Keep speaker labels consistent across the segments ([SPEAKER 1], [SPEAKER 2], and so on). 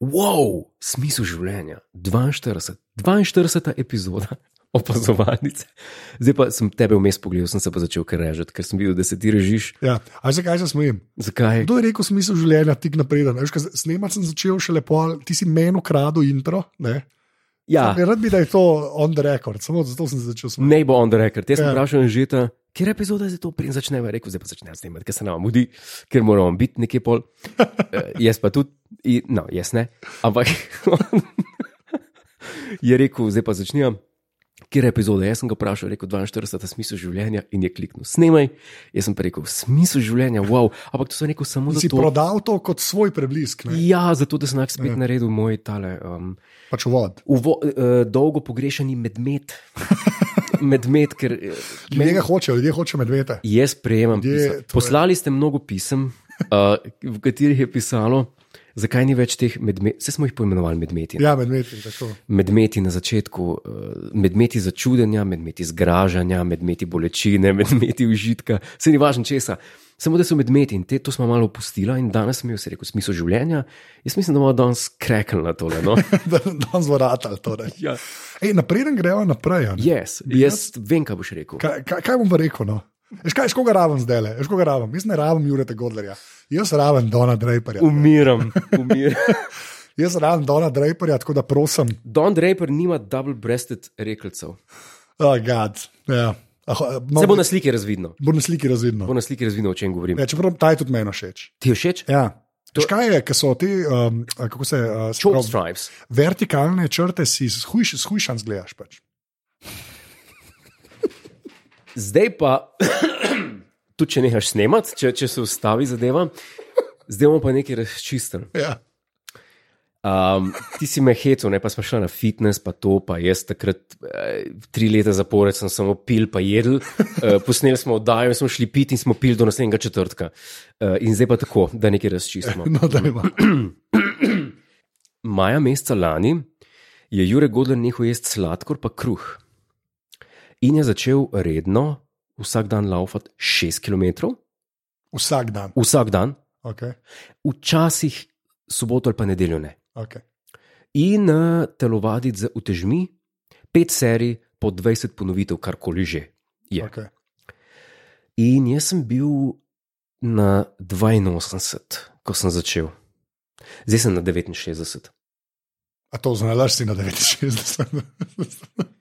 [SPEAKER 1] wow, smisel življenja, 42, 42 epizoda. Opazovalnice. Zdaj pa sem tebe vmes pogledal, sem se pa začel kar režati, ker sem videl, da se ti režiš.
[SPEAKER 2] Ja. A zakaj se smejim?
[SPEAKER 1] Zakaj?
[SPEAKER 2] Kdo je rekel smisel življenja, tik napreden? Snemati sem začel še lepo, ti si meni ukradel intro. Ne?
[SPEAKER 1] Ja,
[SPEAKER 2] Ne, rad bi, da je to on the record, samo zato sem se začel smejati.
[SPEAKER 1] ne bo on the record. Jaz sem
[SPEAKER 2] Ja.
[SPEAKER 1] vprašal že, kje epizoda je to, preden začneva. Rekel, zdaj pa začneva snemati, ker se nam mudi, ker moramo biti nekje pol. Eh, jaz pa tudi, i- no, jaz ne. Ampak je rekel, zdaj pa začnemo. Kjer je epizoda? Jaz sem ga vprašal, rekel 42, smisel življenja in je kliknil, snemaj. Jaz sem pa rekel, smisel življenja, wow, ampak to sem rekel samo
[SPEAKER 2] Si
[SPEAKER 1] zato.
[SPEAKER 2] prodal to kot svoj preblisk, ne?
[SPEAKER 1] Ja, zato da sem lahko spet
[SPEAKER 2] Ja.
[SPEAKER 1] naredil moj tale. Um,
[SPEAKER 2] pač vod.
[SPEAKER 1] uvo, uh, dolgo pogrešani medmet. medmet, ker eh,
[SPEAKER 2] Ljudje ga hočejo, ljudje hočejo medvede.
[SPEAKER 1] jaz prejemam.
[SPEAKER 2] Ljudje, to
[SPEAKER 1] Poslali ste mnogo pisem, uh, v katerih je pisalo, zakaj ni več teh medmetov. Vse smo jih poimenovali medmeti.
[SPEAKER 2] Ja, medvedi, tako.
[SPEAKER 1] Medmeti na začetku, uh, medmeti začudenja, medmeti zgražanja, medmeti bolečine, medmeti užitka, se ni važno česa. Samo da so medmeti in te, to smo malo opustili, in danes mi je rekel, smisel življenja. Jaz mislim, da bomo danes krekli na tole. No?
[SPEAKER 2] da da zvoratal. Torej.
[SPEAKER 1] ja.
[SPEAKER 2] Ej, napreden gremo naprej.
[SPEAKER 1] yes, jaz vem, kaj boš rekel.
[SPEAKER 2] Kaj, kaj, kaj bom rekel? No? Veš, kaj, koga raven zdaj le? Veš, koga raven? Jaz ne raven Jureta Godlerja. Jaz raven Dona Draperja.
[SPEAKER 1] Umiram, umiram.
[SPEAKER 2] Jaz raven Dona Draperja, tako da prosim.
[SPEAKER 1] Don Draper nima double-breasted rekelcev.
[SPEAKER 2] Oh, God. ja. Ah, no,
[SPEAKER 1] Se bo na sliki razvidno.
[SPEAKER 2] bo na sliki razvidno.
[SPEAKER 1] Bo na sliki razvidno, o čem govorim.
[SPEAKER 2] Ja, čeprav ta je tudi meni všeč.
[SPEAKER 1] Ti všeč?
[SPEAKER 2] Ja.
[SPEAKER 1] To-
[SPEAKER 2] To... Kaj je, ker so te, um, kako se uh, sprav-
[SPEAKER 1] stripes.
[SPEAKER 2] vertikalne črte, si shujš, shujšan zgledaš. Pač.
[SPEAKER 1] Zdaj pa, tudi če nehaš snemati, če, če se ustavi zadeva, zdaj bomo pa nekaj razčistili.
[SPEAKER 2] Ja.
[SPEAKER 1] Um, ti si me hecal, ne pa smo šli na fitness, pa to, pa jaz takrat eh, tri leta zapored sem samo pil, pa jedel. Uh, posneli smo oddajo, in smo šli piti in smo pili do naslednjega četrtka. Uh, in zdaj pa tako, da nekaj razčistimo.
[SPEAKER 2] No, da ima.
[SPEAKER 1] Maja meseca lani je Jurek Godler nehal jesti sladkor pa kruh. In je začel redno vsak dan laufati 6 km,
[SPEAKER 2] Vsak dan.
[SPEAKER 1] vsak dan,
[SPEAKER 2] Okay.
[SPEAKER 1] včasih soboto ali pa nedeljo ne.
[SPEAKER 2] Okay.
[SPEAKER 1] In uh, telovaditi z utežmi, pet serij po 20 ponovitev, karkoli že. Je.
[SPEAKER 2] Okay.
[SPEAKER 1] In jaz sem bil na 82, ko sem začel. Zdaj sem na 69.
[SPEAKER 2] A to znaš si na 69.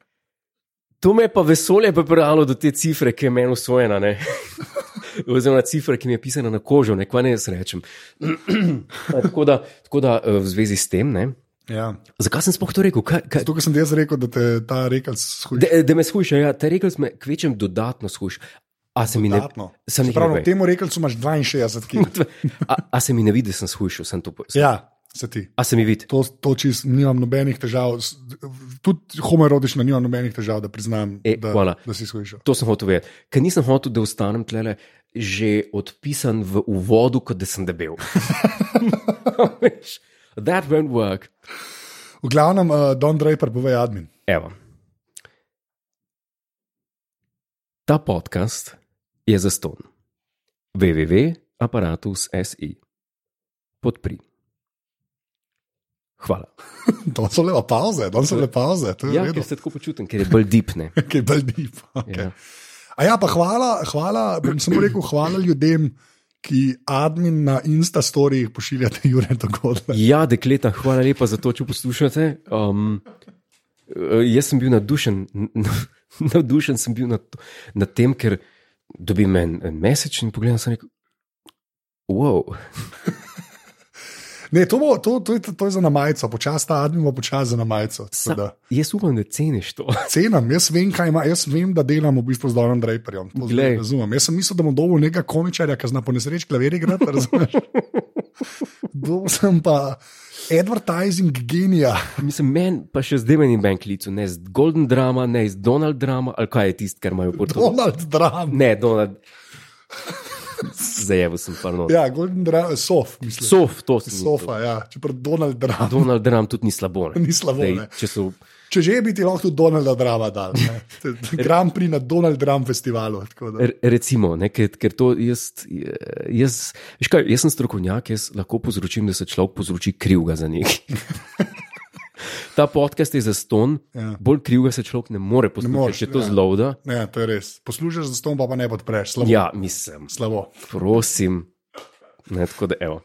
[SPEAKER 1] To me je pa vesolje pripeljalo do te cifre, ki je meni usvojena. ne. Oziroma, cifra, ki mi je pisana na kožo, ne kva ne jaz rečem. tako, da, tako da eh, v zvezi s tem, ne,
[SPEAKER 2] ja.
[SPEAKER 1] zakaj sem sploh to rekel? Kaj, kaj,
[SPEAKER 2] Tukaj sem ti jaz rekel, da te ta rekel shujša.
[SPEAKER 1] da, da me skuša, ja, te rekel sem, kvečem dodatno skuš. A se mi ne,
[SPEAKER 2] Dodatno.
[SPEAKER 1] sem nekaj
[SPEAKER 2] Pravno, temu rekelcu imaš 62 kg.
[SPEAKER 1] a, a se mi ne vidi, da sem skušal, sem to povedal.
[SPEAKER 2] Ja, se ti.
[SPEAKER 1] A se mi vidi?
[SPEAKER 2] To, to čist, nimam nobenih težav, tudi homoerotično nimam nobenih težav, da priznam,
[SPEAKER 1] E,
[SPEAKER 2] da, da si shujšal.
[SPEAKER 1] To sem hotel vedeti. Ker nisem hotel, da ostanem tlele že odpisan v uvodu, kot da sem debel. Veš, That won't work.
[SPEAKER 2] V glavnem, uh, Don Draper, povej admin.
[SPEAKER 1] Evo. Ta podcast je za ston. www.apparatus.si. Podpri. Hvala.
[SPEAKER 2] To so le pauze, to so le pauze. Je
[SPEAKER 1] Ja, ker se tako počutim, ker je bolj dipne.
[SPEAKER 2] Kaj bolj deep. Okay.
[SPEAKER 1] Ja.
[SPEAKER 2] A ja, pa hvala, hvala, bom samo rekel, hvala ljudem, ki admin na Instastorijih pošiljate Jure dogodke.
[SPEAKER 1] Ja, dekleta, hvala lepa za to, če poslušate. Um, eh, jaz sem bil navdušen, navdušen sem bil nad, nad tem, ker dobim en, en mesec in pogledam, sem rekel, wow.
[SPEAKER 2] Ne, to, bo, to, to, je, to je za na majico, počasi ta admin bo počasi za na majico. tako
[SPEAKER 1] Sa,
[SPEAKER 2] da
[SPEAKER 1] jaz upam, da ceniš to.
[SPEAKER 2] Cenam, jaz vem, kaj ima, jaz vem, da delam v bistvu z Donom Draperjem. To. Razumem. Jaz sem mislil, da bom dobil nekega komičarja, ki zna po nesreči klavir igrati. razumeš? Dobil sem pa advertising genija.
[SPEAKER 1] Mislim, meni pa še zdaj meni bank klicu, ne z Golden Drama, ne z Donald Drama, ali kaj je tisto, kar imajo pod to.
[SPEAKER 2] Donald Trump.
[SPEAKER 1] Ne, Donald. Zajevo sem pa no.
[SPEAKER 2] Ja, Golden Drum, sof, mislim.
[SPEAKER 1] Sof, to si
[SPEAKER 2] Sofa, ja, čeprav Donald Drum.
[SPEAKER 1] Donald Trump tudi ni slabo. ne.
[SPEAKER 2] Ni slabo, ne.
[SPEAKER 1] če so
[SPEAKER 2] Če že bi ti lahko tudi Donalda Drama dal. ne. Grand Prix na Donald Drum festivalu.
[SPEAKER 1] Re- Recimo, ne, ker, ker to jaz, jaz, veš kaj, jaz sem strokovnjak, jaz lahko povzročim, da se človek povzroči krivga za nekaj. Ta podcast je za ston,
[SPEAKER 2] Ja.
[SPEAKER 1] ja. bolj krivga se človek ne more poslušati,
[SPEAKER 2] moreš,
[SPEAKER 1] če to
[SPEAKER 2] ja.
[SPEAKER 1] ja. zlovda.
[SPEAKER 2] Ne, to je res. Poslušaš za to, pa, pa ne podpreš. Slabo.
[SPEAKER 1] Ja, mislim,
[SPEAKER 2] Slabo.
[SPEAKER 1] prosim. Ne, tako da, evo.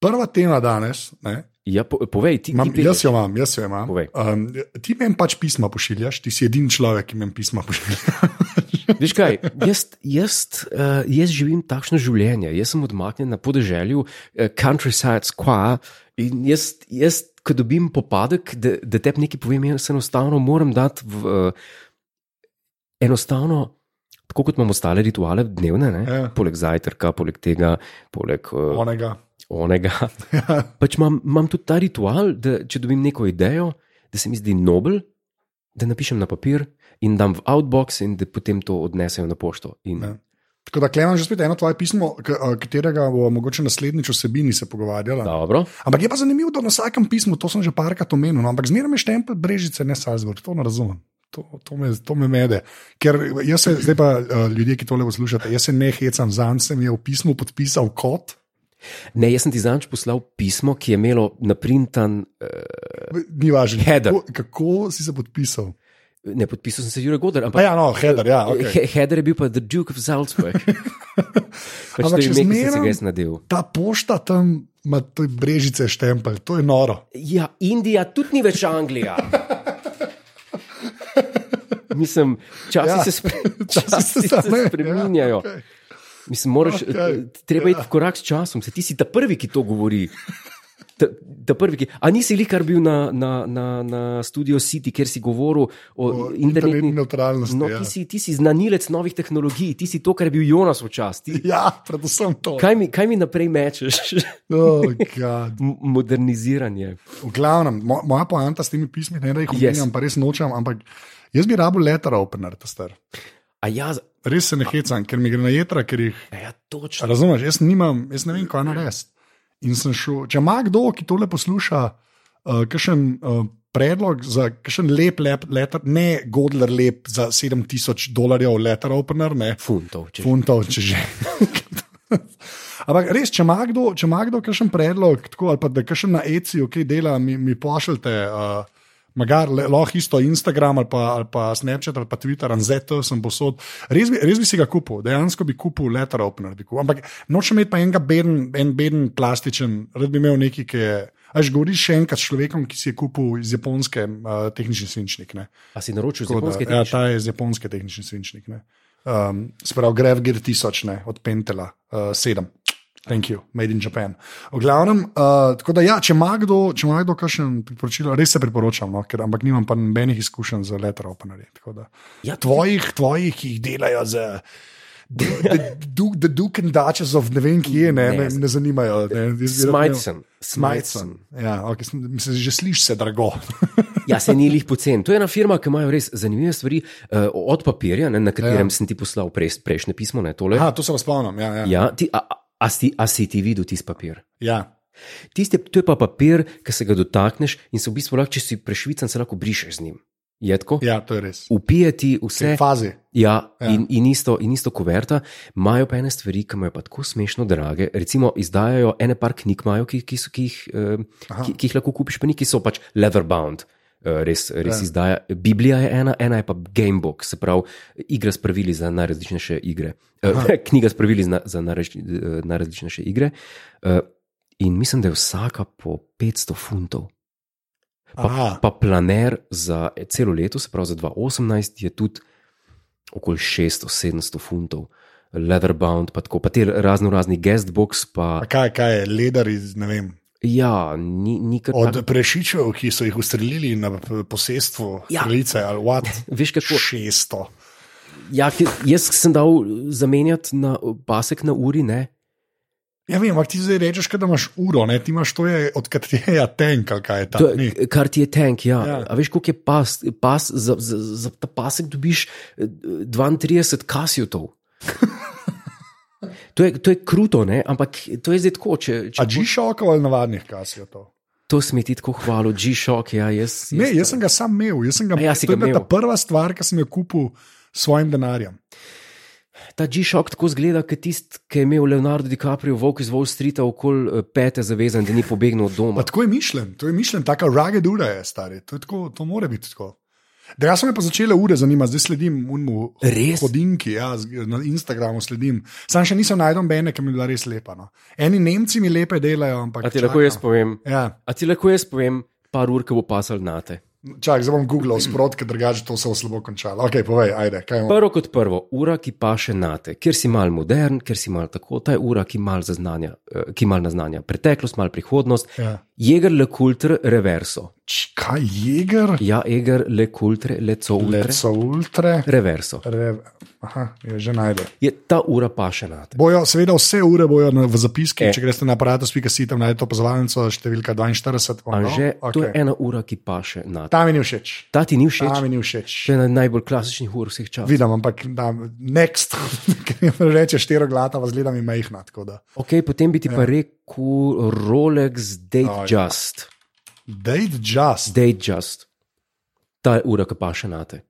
[SPEAKER 2] Prva tema danes, ne,
[SPEAKER 1] Ja, po, povej, ti,
[SPEAKER 2] imam,
[SPEAKER 1] ti
[SPEAKER 2] jaz jo imam, jaz jo imam.
[SPEAKER 1] Povej.
[SPEAKER 2] Um, ti meni pač pisma pošiljaš, ti si edini človek, ki meni pisma pošilja.
[SPEAKER 1] Veš kaj, jaz, jaz, uh, jaz živim takšno življenje, jaz sem odmaknjen na podeželju, uh, countryside square. In jaz, jaz ko dobim popadek, da, da te nekaj povem, jaz enostavno moram dati v. Uh, enostavno, tako kot imamo ostale rituale dnevne, ne,
[SPEAKER 2] Ja.
[SPEAKER 1] poleg zajtrka, poleg tega, poleg uh,
[SPEAKER 2] Onega.
[SPEAKER 1] onega.
[SPEAKER 2] Ja.
[SPEAKER 1] Pač imam, imam tudi ta ritual, da če dobim neko idejo, da se mi zdi nobel, da napišem na papir in dam v outbox, in da potem to odnesejo na pošto. In,
[SPEAKER 2] Ja. Tako da klemam že spet eno tvoje pismo, a, katerega bo mogoče naslednjič vsebini se pogovarjala.
[SPEAKER 1] Dobro.
[SPEAKER 2] Ampak je pa zanimivo, da na vsakem pismu, to sem že parkrat omenil, no, ampak zmeraj me štempelj brežice, ne Salzburg, to ne razumem. To, to, me, to me mede. Ker jaz se, zdaj pa uh, ljudje, ki tole poslušate, jaz se ne hecam, zanj sem je v pismu podpisal kot.
[SPEAKER 1] Ne, jaz sem ti zanč poslal pismo, ki je imelo naprintan, uh,
[SPEAKER 2] Ni važno. Kako, kako si se podpisal?
[SPEAKER 1] Ne podpisal sem se Jurek Godar,
[SPEAKER 2] Pa
[SPEAKER 1] ampak
[SPEAKER 2] ja, no, header, ja. Okay.
[SPEAKER 1] he, header je bil pa The Duke of Salzburg. pač
[SPEAKER 2] Ampak
[SPEAKER 1] to je
[SPEAKER 2] še
[SPEAKER 1] ime, ki sem se ga nadel.
[SPEAKER 2] Ta pošta tam ima te brežice štempelj, to je noro.
[SPEAKER 1] Ja, Indija tudi ni več Anglija. Mislim, časi
[SPEAKER 2] Ja,
[SPEAKER 1] ja, se, spre,
[SPEAKER 2] časi
[SPEAKER 1] časi
[SPEAKER 2] se
[SPEAKER 1] se,
[SPEAKER 2] same- ja,
[SPEAKER 1] spreminjajo.
[SPEAKER 2] okej.
[SPEAKER 1] Mislim, moraš, okay, treba iti
[SPEAKER 2] ja.
[SPEAKER 1] v korak s časom. Se, ti si ta prvi, ki to govori. Ta, ta prvi, ki, a nisi likar bil na, na, na, na Studio City, kjer si govoril o,
[SPEAKER 2] O internetni nevtralnosti,
[SPEAKER 1] No,
[SPEAKER 2] ja.
[SPEAKER 1] ti, si, ti si znanilec novih tehnologij, ti si to, kar je bil Jonas včasih.
[SPEAKER 2] Ja, predvsem to.
[SPEAKER 1] Kaj mi, kaj mi naprej mečeš?
[SPEAKER 2] Oh, God.
[SPEAKER 1] Moderniziranje.
[SPEAKER 2] v glavnem, mo, moja poanta s temi pismi, ne da jih omenjam, yes. pa res nočem, ampak jaz bi rabo letter opener, ta star.
[SPEAKER 1] A ja,
[SPEAKER 2] Res se ne hecam, ker mi gre na jedra, ker jih
[SPEAKER 1] ja točno.
[SPEAKER 2] razumeš. Jaz nimam, jaz ne vem, kaj narediti. In sem šel, če ima kdo, ki tole posluša, uh, kakšen uh, predlog za kakšen lep, lep letter, ne Godler lep za 7000 dolarjev letter opener, ne
[SPEAKER 1] Funtov, če
[SPEAKER 2] funtov, če že. Ampak res, če ima kdo, če ima kdo kakšen predlog, tako, ali pa da kakšen na ECI, ki dela, mi, mi pošljete, uh, magar, le- lahko isto Instagram ali pa, ali pa Snapchat ali pa Twitter, Anzeto sem posod. Res bi, res bi si ga kupil, dejansko bi kupil letter opener. Bi kupil. Ampak nočem imeti pa enega beden, en beden plastičen, rad bi imel neki, ki je. Až govoriš še enkrat s človekom, ki si je kupil iz Japonske uh, tehnični svinčnik. Ne?
[SPEAKER 1] A si naročil z
[SPEAKER 2] Tako da,
[SPEAKER 1] japonske
[SPEAKER 2] Ja,
[SPEAKER 1] tehnične?
[SPEAKER 2] ta je iz Japonske tehnični svinčnik. Ne. Um, Sprav Grev Gear 1000, ne, od Pentela, uh, 7. Thank you, made in Japan. V glavnem, uh, tako da, ja, če ima kdo, če ima kdo kakšen priporočilo, res se priporočam, no, ker, ampak nimam pa nobenih izkušenj z letter openerji.
[SPEAKER 1] Ja,
[SPEAKER 2] Tvojih, tvojih, ki jih delajo za. The, Duke, and Duchess of ne vem kje, ne, ne,
[SPEAKER 1] Ne.
[SPEAKER 2] zanimajo.
[SPEAKER 1] Smajcen.
[SPEAKER 2] Smajcen. Ja, okay, mislim, že slišiš se drago.
[SPEAKER 1] Ja, se ni lih pocen. To je ena firma, ki imajo res zanimive stvari uh, od papirja, ne, na katerem
[SPEAKER 2] Ja.
[SPEAKER 1] sem ti poslal prej, prejšnje pismo. Ne, tole.
[SPEAKER 2] Aha, to se pa spomnim. Ja, ja.
[SPEAKER 1] ja, ti, a, a, si, a si ti videl tisti papir?
[SPEAKER 2] ja.
[SPEAKER 1] Tisti, to je pa papir, ki se ga dotakneš in se v bistvu lahko, če si prešvican, se lahko brišeš z njim. Je tako?
[SPEAKER 2] ja, to je res.
[SPEAKER 1] Upije ti
[SPEAKER 2] V
[SPEAKER 1] vse.
[SPEAKER 2] fazi.
[SPEAKER 1] Ja,
[SPEAKER 2] Ja.
[SPEAKER 1] ja. In, in, isto, in isto kuverta, imajo pa ene stvari, ki imajo pa tako smešno drage. Recimo, izdajajo ene par knjig, imajo, ki, ki, so, ki, jih, eh, ki, ki jih lahko kupiš, pa neki so pač leatherbound. eh, Res, res
[SPEAKER 2] Ja.
[SPEAKER 1] ja. izdaja. Biblija je ena, ena je pa gamebook, se pravi, igra s pravili za najrazličnejše igre. Eh, Knjiga s pravili za, za eh, najrazličnejše igre. Eh, In mislim, da je vsaka po 500 funtov.
[SPEAKER 2] Aha.
[SPEAKER 1] Pa, pa planer za celo leto, se pravi za 2018, je tudi okoli 600-700 funtov, leatherbound, pa tako, pa te razno razni guestbox. Pa,
[SPEAKER 2] A kaj, kaj je ledar iz, ne vem,
[SPEAKER 1] ja, ni, ni kar
[SPEAKER 2] od
[SPEAKER 1] tako.
[SPEAKER 2] prešičev, ki so jih ustrelili na posestvu
[SPEAKER 1] Ja.
[SPEAKER 2] strelice ali what?
[SPEAKER 1] Veš, kako?
[SPEAKER 2] 600.
[SPEAKER 1] Ja, ki- jaz sem dal zamenjati na pasek na uri, ne.
[SPEAKER 2] Ja, vem, ampak ti zdaj rečeš, da imaš uro, ne? ti imaš to, je, od katerega tank ali kaj je ta.
[SPEAKER 1] To, je- kar ti je tank. Ja.
[SPEAKER 2] Ja.
[SPEAKER 1] Ja. A veš, koliko je pas, pas za, za, za ta pasek dobiš eh, 32 kasijotov. To je, to je kruto, ne? ampak to je zdaj tako. Če, če
[SPEAKER 2] A G-Shock ali navadnih kasijo to?
[SPEAKER 1] To smeti tako hvalo, G-Shock. Ja, jaz,
[SPEAKER 2] Ne, jaz sem ga sam imel. Jaz sem ga,
[SPEAKER 1] ja,
[SPEAKER 2] to je
[SPEAKER 1] ga
[SPEAKER 2] bila ta
[SPEAKER 1] imel.
[SPEAKER 2] prva stvar, ki sem jo kupil s svojim denarjem.
[SPEAKER 1] Ta G-Shock tako zgleda, kot tisti, ki je imel Leonardo DiCaprio, volk iz Wall Streeta, okoli eh, pete zavezan, da ni pobegnil od doma.
[SPEAKER 2] Pa tako je mišljen, to je mišljen, taka rugged ura je stari. To, je tako, to more biti tako. Dejansko so me pa začele ure zanimati, zdaj sledim unmu
[SPEAKER 1] Res?
[SPEAKER 2] hodinki, ja, na Instagramu sledim. Sam še nisem najdel bene, ki mi je bila res lepa. No. Eni Nemci mi lepe delajo, ampak.
[SPEAKER 1] A ti lahko jaz povem?
[SPEAKER 2] Ja,
[SPEAKER 1] A ti lahko jaz povem, par ur, ko bo pasal na te.
[SPEAKER 2] čak, zdaj bom googlal sprot, ker drugače to se bo slabo končalo. Ok, povej, ajde.
[SPEAKER 1] Prvo kot prvo, ura, ki paše na te, ker si mal modern, ker si mal tako, ta je ura, ki mal zaznanja, eh, ki mal naznanja preteklost, mal prihodnost.
[SPEAKER 2] Ja.
[SPEAKER 1] Jeger le kultur reverso.
[SPEAKER 2] Kaj jeger?
[SPEAKER 1] Ja, eger le kultur, le co ultre.
[SPEAKER 2] Leco ultre.
[SPEAKER 1] Reverso.
[SPEAKER 2] Re, aha, je že najde.
[SPEAKER 1] Je ta ura paše na te.
[SPEAKER 2] Bojo, seveda, vse ure bojo na, v zapiski.
[SPEAKER 1] E.
[SPEAKER 2] E. Če greste na aparatus.si, tam najdete opazovalnico številka 42. Oh, no?
[SPEAKER 1] to je
[SPEAKER 2] okay.
[SPEAKER 1] ena ura, ki paše na te.
[SPEAKER 2] Ta mi ni všeč.
[SPEAKER 1] Ta ti ni všeč?
[SPEAKER 2] Ta mi ni všeč.
[SPEAKER 1] Je ena najbolj klasičnih ur vseh časov.
[SPEAKER 2] Vidim, ampak da, next, ki mi reče štiri glata, vas gledam in majhna.
[SPEAKER 1] Ok, potem bi ti pa rekel Rolex Date
[SPEAKER 2] Aj.
[SPEAKER 1] Just.
[SPEAKER 2] Date just,
[SPEAKER 1] Date Just. Ta je ura, ki paše na te.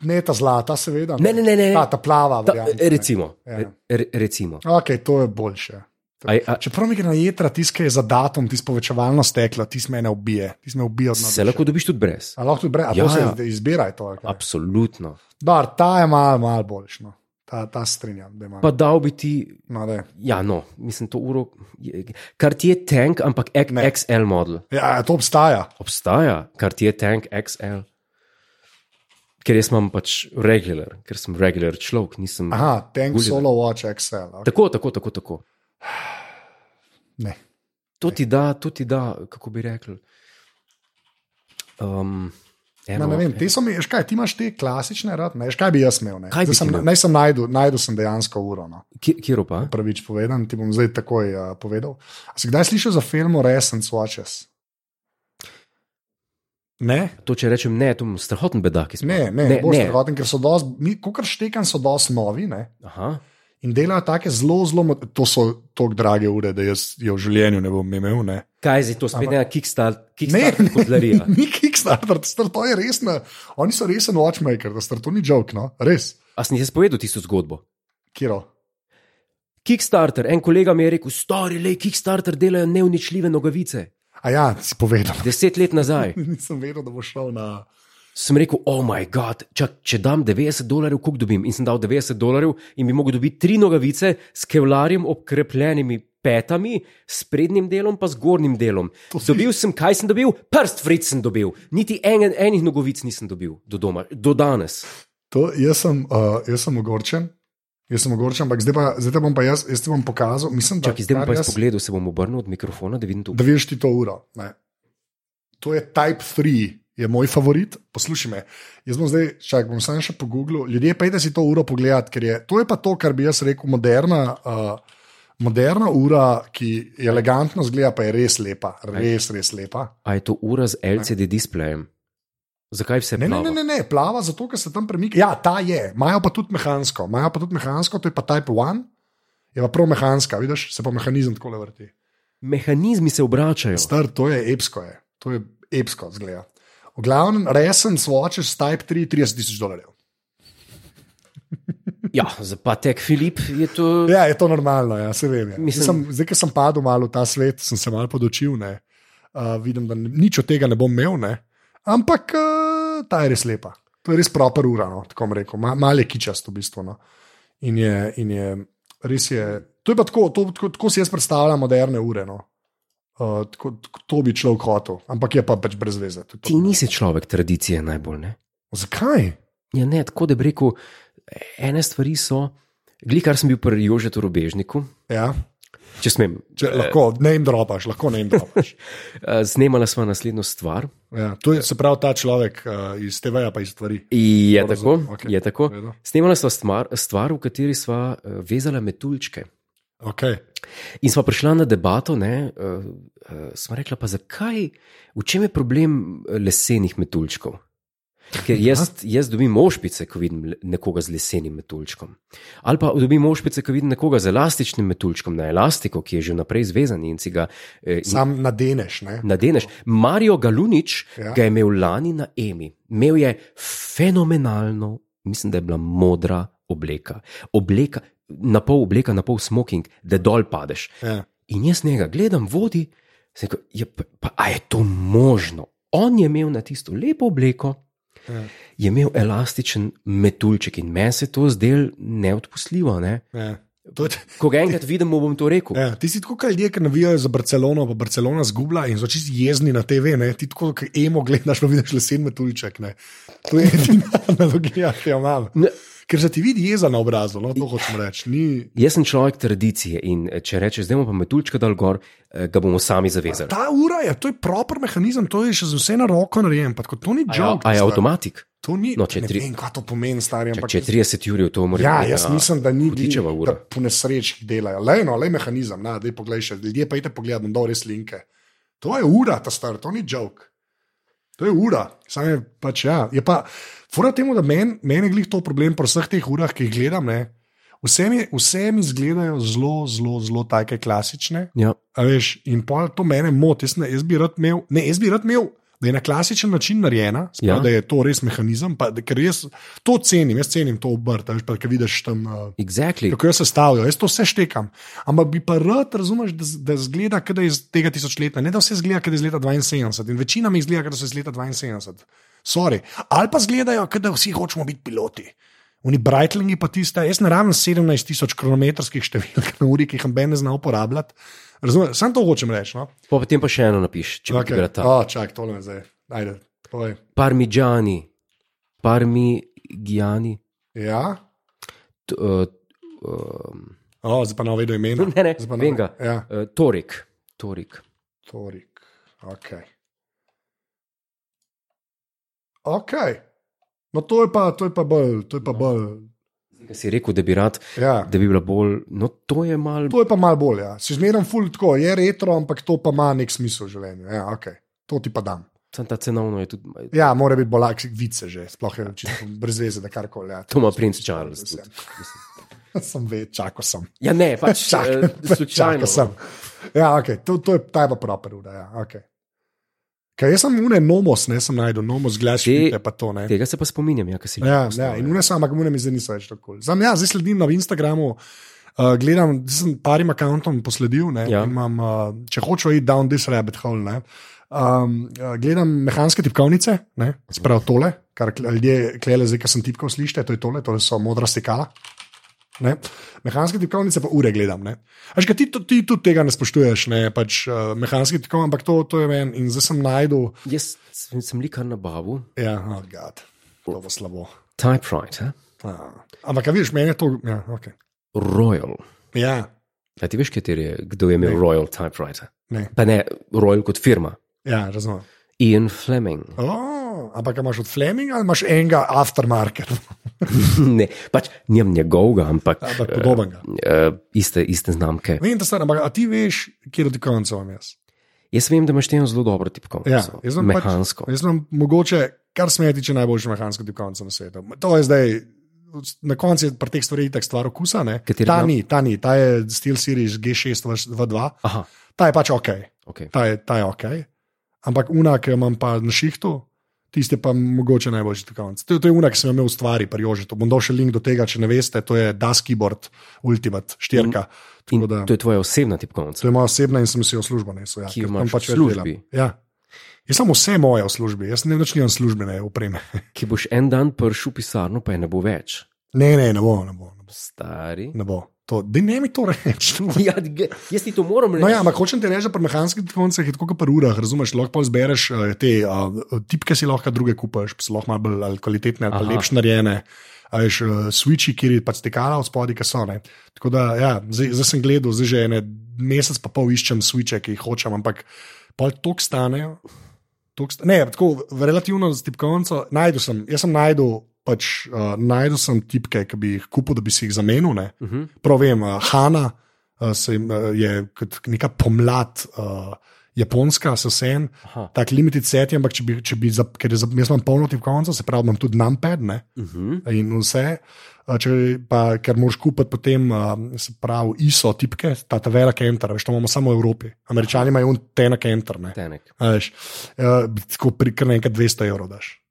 [SPEAKER 2] ne ta zlata, seveda.
[SPEAKER 1] Ne, ne, ne, ne.
[SPEAKER 2] Ta, ta plava.
[SPEAKER 1] Ta,
[SPEAKER 2] varianta, ne.
[SPEAKER 1] recimo.
[SPEAKER 2] Ja.
[SPEAKER 1] Re, recimo.
[SPEAKER 2] Ok, to je boljše.
[SPEAKER 1] Aj, a,
[SPEAKER 2] Čeprav mi gre na jedra, tiskaj je za datum, tisto povečevalno steklo, tisto me ne ubije, me ubije
[SPEAKER 1] se lahko dobiš tudi brez.
[SPEAKER 2] A lahko tudi brez, a
[SPEAKER 1] Ja,
[SPEAKER 2] to se
[SPEAKER 1] ja.
[SPEAKER 2] izbira, to.
[SPEAKER 1] Absolutno.
[SPEAKER 2] Dar, ta je malo mal boljša. Ta, ta strinjam, da.
[SPEAKER 1] Pa dal bi ti,
[SPEAKER 2] No, daj.
[SPEAKER 1] ja, no, mislim, to uro, je- kar ti je tank, ampak
[SPEAKER 2] Ne.
[SPEAKER 1] XL model.
[SPEAKER 2] ja, to obstaja.
[SPEAKER 1] Obstaja, kar ti je tank XL. Ker jaz imam pač regular, ker sem regular človek, nisem.
[SPEAKER 2] Aha, Tank
[SPEAKER 1] Gulliver.
[SPEAKER 2] Solo Watch XL. Okay.
[SPEAKER 1] Tako, tako, tako. tako.
[SPEAKER 2] Ne.
[SPEAKER 1] To ti da, to ti da, kako bi rekel. Um, Eno,
[SPEAKER 2] ne vem, te so mi, veš kaj, ti imaš te klasične, rad, ne, veš, kaj bi jaz imel. Ne, Zdaj
[SPEAKER 1] ti
[SPEAKER 2] sem,
[SPEAKER 1] imel?
[SPEAKER 2] naj sem najdu, najdu sem dejansko uro. No.
[SPEAKER 1] Kjer pa?
[SPEAKER 2] Prvič povedan, ti bom zdaj takoj uh, povedal. A si kdaj slišal za film Resence Watches? Ne,
[SPEAKER 1] To, če rečem ne, to je strahoten bedak.
[SPEAKER 2] ne, ne,
[SPEAKER 1] ne,
[SPEAKER 2] ne.
[SPEAKER 1] ne.
[SPEAKER 2] Strahoten, ker so dosti, kot štekan, so dosti novi. Ne? In delajo take zelo, zelo, to so tako drage ure, da jaz jo v življenju ne bom imel. Ne,
[SPEAKER 1] Kaj je to, spet ena Kickstarter,
[SPEAKER 2] ne,
[SPEAKER 1] Kickstarter
[SPEAKER 2] ne, ni Kickstarter, star, to je resna. Oni so resen watchmaker, da star, to ni joke, no, res.
[SPEAKER 1] A sem ti povedal tisto zgodbo?
[SPEAKER 2] Kiro.
[SPEAKER 1] Kickstarter, en kolega mi je rekel, stari, le Kickstarter delajo neuničljive nogavice.
[SPEAKER 2] A ja, si povedal.
[SPEAKER 1] Deset let nazaj.
[SPEAKER 2] Nisem vedel, da bo šel na.
[SPEAKER 1] Sem rekel, oh moj bog, če dam 90 dolarjev, koliko dobim? In sem dal 90 dolarjev in bi mogel dobiti tri nogavice s kevlarjem obkrepljenimi petami, s prednjim delom pa z gornjim delom. Dobil sem, kaj sem dobil? Prst fric sem dobil. Niti en, enih nogavic nisem dobil do, doma, do danes.
[SPEAKER 2] To, jaz, sem, uh, jaz sem ogorčen, jaz sem ogorčen, ampak zdaj, pa, zdaj bom pa jaz, jaz ti bom pokazal. Mislim, da,
[SPEAKER 1] Čakaj, zdaj bom pa jaz pogledal, se bom obrnil od mikrofona, da vidim to.
[SPEAKER 2] da vidiš ti to uro. Ne. To je Type 3, je moj favorit. Poslušaj me, jaz bom zdaj, čakaj, bom samo še pogooglil. Ljudje, pejte si to uro pogledati, ker je to je pa to, kar bi jaz rekel, moderna. Uh, Moderna ura, ki elegantno zgleda, pa je res lepa, res, res lepa.
[SPEAKER 1] A je to ura z LCD displejem? Zakaj vse
[SPEAKER 2] Ne, ne,
[SPEAKER 1] plava?
[SPEAKER 2] ne, ne, ne, plava zato, ker se tam premika. Ja, ta je, imajo pa tudi mehansko, imajo pa tudi mehansko, to je pa Type 1, je pa prav mehanska, vidiš, se pa mehanizem tako le vrti.
[SPEAKER 1] Mehanizmi se obračajo.
[SPEAKER 2] Star, to je epsko, je. to je epsko, zgleda. V glavnem, resen swatches Type 3, 30 tisoč dolarjev.
[SPEAKER 1] Ja, za Patek Filip je to.
[SPEAKER 2] Ja, je to normalno, ja, se vem. Ja.
[SPEAKER 1] Mislim-
[SPEAKER 2] Sem, zdaj, ker sem padel malo v ta svet, sem se malo podočil. Ne. Uh, vidim, da nič od tega ne bom imel, ne. ampak uh, ta je res lepa. To je res proper ura, no, tako bom rekel. Ma, mal je kičast v bistvu. No. In, je, in je res je. To je pa tako, to, tako, tako si jaz predstavljam moderne ure. No. Uh, tako, tako, to bi človek hotel, ampak je pa pač brez veze.
[SPEAKER 1] Ti nisi človek tradicije najbolj. Ne?
[SPEAKER 2] Zakaj?
[SPEAKER 1] Ja, ne, tako da bi rekel, ene stvari so. Gli, kar sem bil pri Jožetu Robežniku,
[SPEAKER 2] Ja.
[SPEAKER 1] če smem.
[SPEAKER 2] Če, lahko ne jim dropaš, lahko ne jim dropaš.
[SPEAKER 1] eh, Snemala sva naslednjo stvar.
[SPEAKER 2] Ja, to je se pravi ta človek uh, iz TV-ja, pa iz stvari.
[SPEAKER 1] Je
[SPEAKER 2] Dobro,
[SPEAKER 1] tako,
[SPEAKER 2] okej,
[SPEAKER 1] je tako.
[SPEAKER 2] v redu.
[SPEAKER 1] Snemala sva stvar, stvar, v kateri sva eh, vezala metuljčke.
[SPEAKER 2] Okay.
[SPEAKER 1] In smo prišli na debato, ne, uh, uh, smo rekla, pa zakaj, v čem je problem eh, lesenih metuljčkov? Ker jaz, jaz dobim ošpice, ko vidim nekoga z lesenim metuljčkom. Ali pa dobim ošpice, ko vidim nekoga z elastičnim metuljčkom na elastiko, ki je že vnaprej zvezan in si ga eh,
[SPEAKER 2] Sam nadeneš. Ne?
[SPEAKER 1] nadeneš. Mario Galunič
[SPEAKER 2] Ja.
[SPEAKER 1] ja. ga je imel lani na Emi. Imel je fenomenalno, mislim, da je bila modra obleka. Obleka, na pol obleka, na pol smoking, da dol padeš.
[SPEAKER 2] Ja.
[SPEAKER 1] In jaz njega gledam, vodi, rekel, je, pa, pa, a je to možno? On je imel na tisto lepo obleko,
[SPEAKER 2] Ja.
[SPEAKER 1] je imel elastičen metuljček in meni se to zdelo neodpustljivo. Ne?
[SPEAKER 2] Ja. Je,
[SPEAKER 1] Ko ga enkrat vidim, bom to rekel.
[SPEAKER 2] ja, ti si tako, kot ljudje, ki navijajo za Barcelono, pa Barcelona zgubla in so čisto jezni na TV. Ne? Ti tako, kot emo gledaš, pa vidiš lesen metuljček. Ne? To je edina analogija, ki jo imam.
[SPEAKER 1] Ne.
[SPEAKER 2] Ker se ti vidi jeza na obrazu, no, to hočem reči. Ni...
[SPEAKER 1] Jaz sem človek tradicije in eh, če rečeš, zdaj bomo pa metuljčka dal gor, eh, ga bomo sami zavezali.
[SPEAKER 2] Ta ura je, to je proper mehanizem, to je še z vse na roko narejen. pa tako To ni
[SPEAKER 1] A je,
[SPEAKER 2] joke.
[SPEAKER 1] a je avtomatik?
[SPEAKER 2] To ni,
[SPEAKER 1] No, če
[SPEAKER 2] ne
[SPEAKER 1] tri-
[SPEAKER 2] vem, kaj to pomeni, stari. Ampak-
[SPEAKER 1] če je 30 ur, to mora
[SPEAKER 2] Ja, jaz
[SPEAKER 1] neka
[SPEAKER 2] mislim, da ni
[SPEAKER 1] hudičeva
[SPEAKER 2] da
[SPEAKER 1] ura.
[SPEAKER 2] po nesreči delajo. Le, no, le mehanizem, na, dej poglej še. Ljudje pa idete pogledat, bom dal res linke. To je ura, ta star, to ni joke. To je ura. Sam je pač, ja. Je pa, fora temu, da meni men je glih to problem pri vseh teh urah, ki jih gledam, ne. Vse mi, vse mi izgledajo zelo, zelo, zelo take klasične.
[SPEAKER 1] Ja.
[SPEAKER 2] A veš, in pa to mene moti. Jaz, ne- jaz bi rad imel, ne, jaz bi rad imel, da je na klasičen način narejena, sprav,
[SPEAKER 1] Ja.
[SPEAKER 2] da je to res mehanizem. Pa, da, ker jaz to cenim, jaz cenim to obrt, a veš, pa, ker vidiš tam.
[SPEAKER 1] Exactly.
[SPEAKER 2] Kako jaz sestavljajo, jaz to vse štekam. Ampak bi pa rad, razumeš, da, da zgleda, da je iz tega tisočletja, ne da vse zgleda, da je iz leta 72. In večina mi zgleda, da so iz leta 72. Sorry. Ali pa zgledajo, da vsi hočemo biti piloti. Oni Breitlingi pa tiste, jaz ne rabim 17 tisoč kronometrskih številk na uri, ki jih Ben ne zna uporabljati. Razumeš, sam to hočem reči. No?
[SPEAKER 1] Pa potem pa še eno napiš, če okay.
[SPEAKER 2] Okay.
[SPEAKER 1] bi ta.
[SPEAKER 2] Oh, čak, tole zdaj. Ajde, je.
[SPEAKER 1] Parmigiani, parmigiani.
[SPEAKER 2] Ja,
[SPEAKER 1] T, uh, um,
[SPEAKER 2] oh, zdaj pa ne vedo imena.
[SPEAKER 1] ne, ne,
[SPEAKER 2] Zdaj pa
[SPEAKER 1] ga.
[SPEAKER 2] Ja,
[SPEAKER 1] Uh, torik. torik.
[SPEAKER 2] Torik. Ok. Ok. No, to je pa, to je pa bolj. To je pa, bolj
[SPEAKER 1] Kaj si rekel, da bi rad,
[SPEAKER 2] ja.
[SPEAKER 1] da bi bila bolj. No, to je mal.
[SPEAKER 2] To je pa malo bolj. Ja. Si zmeraj ful tako, je retro, ampak to pa ima nek smisel v življenju. Ja, okay. To ti pa dam.
[SPEAKER 1] Sam ta cenovno je tudi.
[SPEAKER 2] Ja, mora biti bolj lak, vice že, sploh je čisto brez veze, da karkoli. Ja.
[SPEAKER 1] To ima princ Charles. Tudi.
[SPEAKER 2] Mislim. sem ve, čakal sem.
[SPEAKER 1] Ja, ne, pač
[SPEAKER 2] Čakal,
[SPEAKER 1] uh, slučajno.
[SPEAKER 2] čakal sem. Ja, okay. to, to je ta pa proper ura. Ja. Okay. Kaj jaz sem une nomos, ne sem najdel, nomos glašite, pa to ne.
[SPEAKER 1] Tega se pa spominjam, ja, kaj si
[SPEAKER 2] Ja,
[SPEAKER 1] rekel,
[SPEAKER 2] ja, in une samo, ampak une mi zdaj niso več tako. Zdaj, ja, zdaj sledim na Instagramu, uh, gledam, sem parim akontom posledil. Ne,
[SPEAKER 1] Ja.
[SPEAKER 2] imam, uh, če hočejo iti down this rabbit hole. Ne, um, uh, gledam mehanske tipkovnice, ne, sprav tole, kar ljudje klele, zdaj, ki sem tipkal, slišite, to je tole, to so modra stekala. Ne? Mehanske tipkovnice pa ure gledam. ne. A že ti, ti tudi tega ne spoštuješ, ne? pač uh, mehanske tipkovnice, ampak to, to je meni in zdaj sem najdel.
[SPEAKER 1] Jaz sem, sem likar na bavu,
[SPEAKER 2] Ja, oh, God, to bo slabo.
[SPEAKER 1] typewriter,
[SPEAKER 2] Ah. Ampak, a vidiš, meni je to. Ja, okay.
[SPEAKER 1] Royal.
[SPEAKER 2] ja
[SPEAKER 1] A ti veš, je, kdo je imel
[SPEAKER 2] Ne.
[SPEAKER 1] Royal typewriter?
[SPEAKER 2] ne,
[SPEAKER 1] Pa ne Royal kot firma.
[SPEAKER 2] ja, razumem.
[SPEAKER 1] Ian Fleming.
[SPEAKER 2] Oh, ampak imaš od Fleminga ali imaš enega aftermarket,
[SPEAKER 1] ne, pač nimam njegovega, ampak
[SPEAKER 2] ampak podobnega.
[SPEAKER 1] uh, iste, iste znamke.
[SPEAKER 2] Vem, da star, ampak a ti veš, kje do konca imam jaz?
[SPEAKER 1] Jaz vem, da imaš eno zelo dobro tipkovnico.
[SPEAKER 2] Ja, jaz sem
[SPEAKER 1] mehansko.
[SPEAKER 2] Pač, jaz sem mogoče, kar sme tiče, najboljše mehansko tipkovnico na svetu. To je zdaj. Na koncu je pri teh stvareh tako stvar okusa. ne. Ta ni, ta ni, ta je Steel Series G6 V2,
[SPEAKER 1] Aha,
[SPEAKER 2] ta je pač ok,
[SPEAKER 1] okay.
[SPEAKER 2] ta je, ta je ok. Ampak una, ki jo imam pa na šihtu, tiste pa mogoče najboljši tipkovnice. To, to je una, ki sem imel v stvari, pri Jožitu. Bom dal še link do tega, če ne veste, to je Das Keyboard Ultimate, štirka.
[SPEAKER 1] In
[SPEAKER 2] Tako da-
[SPEAKER 1] to je tvoja osebna tipkovnica.
[SPEAKER 2] To je moja osebna in sem si jo v službo nesel. Ja,
[SPEAKER 1] Ki jo imaš v
[SPEAKER 2] več
[SPEAKER 1] službi?
[SPEAKER 2] Ja. Jaz sem vse moje v službi, jaz ne nimam službene opreme.
[SPEAKER 1] Ki boš en dan prišel v pisarno, pa je ne bo več.
[SPEAKER 2] Ne, ne, ne bo, ne bo. Ne bo.
[SPEAKER 1] Stari.
[SPEAKER 2] Ne bo. To, daj ne mi to reči.
[SPEAKER 1] Ja, jaz ti to moram reči.
[SPEAKER 2] No, ja, ampak hočem ti reči, da pri mehanskih tipkovnicah je tako kot pri urah, razumeš, lahko zbereš uh, te uh, tipke, si lahko druge kupaš, pa so lahko malo bolj ali kvalitetne ali lepše narejene. A veš, uh, switchi, kjer je pač stekala od spodaj, ki so. Ne. Tako da, ja, zdaj, zdaj sem gledal, zdaj že ene mesec pa pol iščem switche, ki jih hočem, ampak pol tok stanejo. Tok sta, ne, tako relativno z tipkovnico najdu sem, jaz sem najdel. Pač, uh, najdel sem tipke, ki bi jih kupil, da bi si jih zamenil. Ne.
[SPEAKER 1] Uh -huh.
[SPEAKER 2] Prav vem, uh, Hanna uh, se, jim, uh, je kot neka pomlad, uh, japonska, sen,
[SPEAKER 1] Aha.
[SPEAKER 2] tak limited set, ampak če bi, če bi za, ker je za, jaz imam polno tipkovnico, se pravi, imam tudi numpad ne,
[SPEAKER 1] Uh -huh.
[SPEAKER 2] in vse. Če pa, ker moraš kupiti potem, a, se pravi, ISO tipke, ta, ta velika enter, veš, to imamo samo v Evropi. Američani imajo tenek enter, ne.
[SPEAKER 1] Tenek.
[SPEAKER 2] Veš, uh, tako pri kar nekaj 200 evrov daš.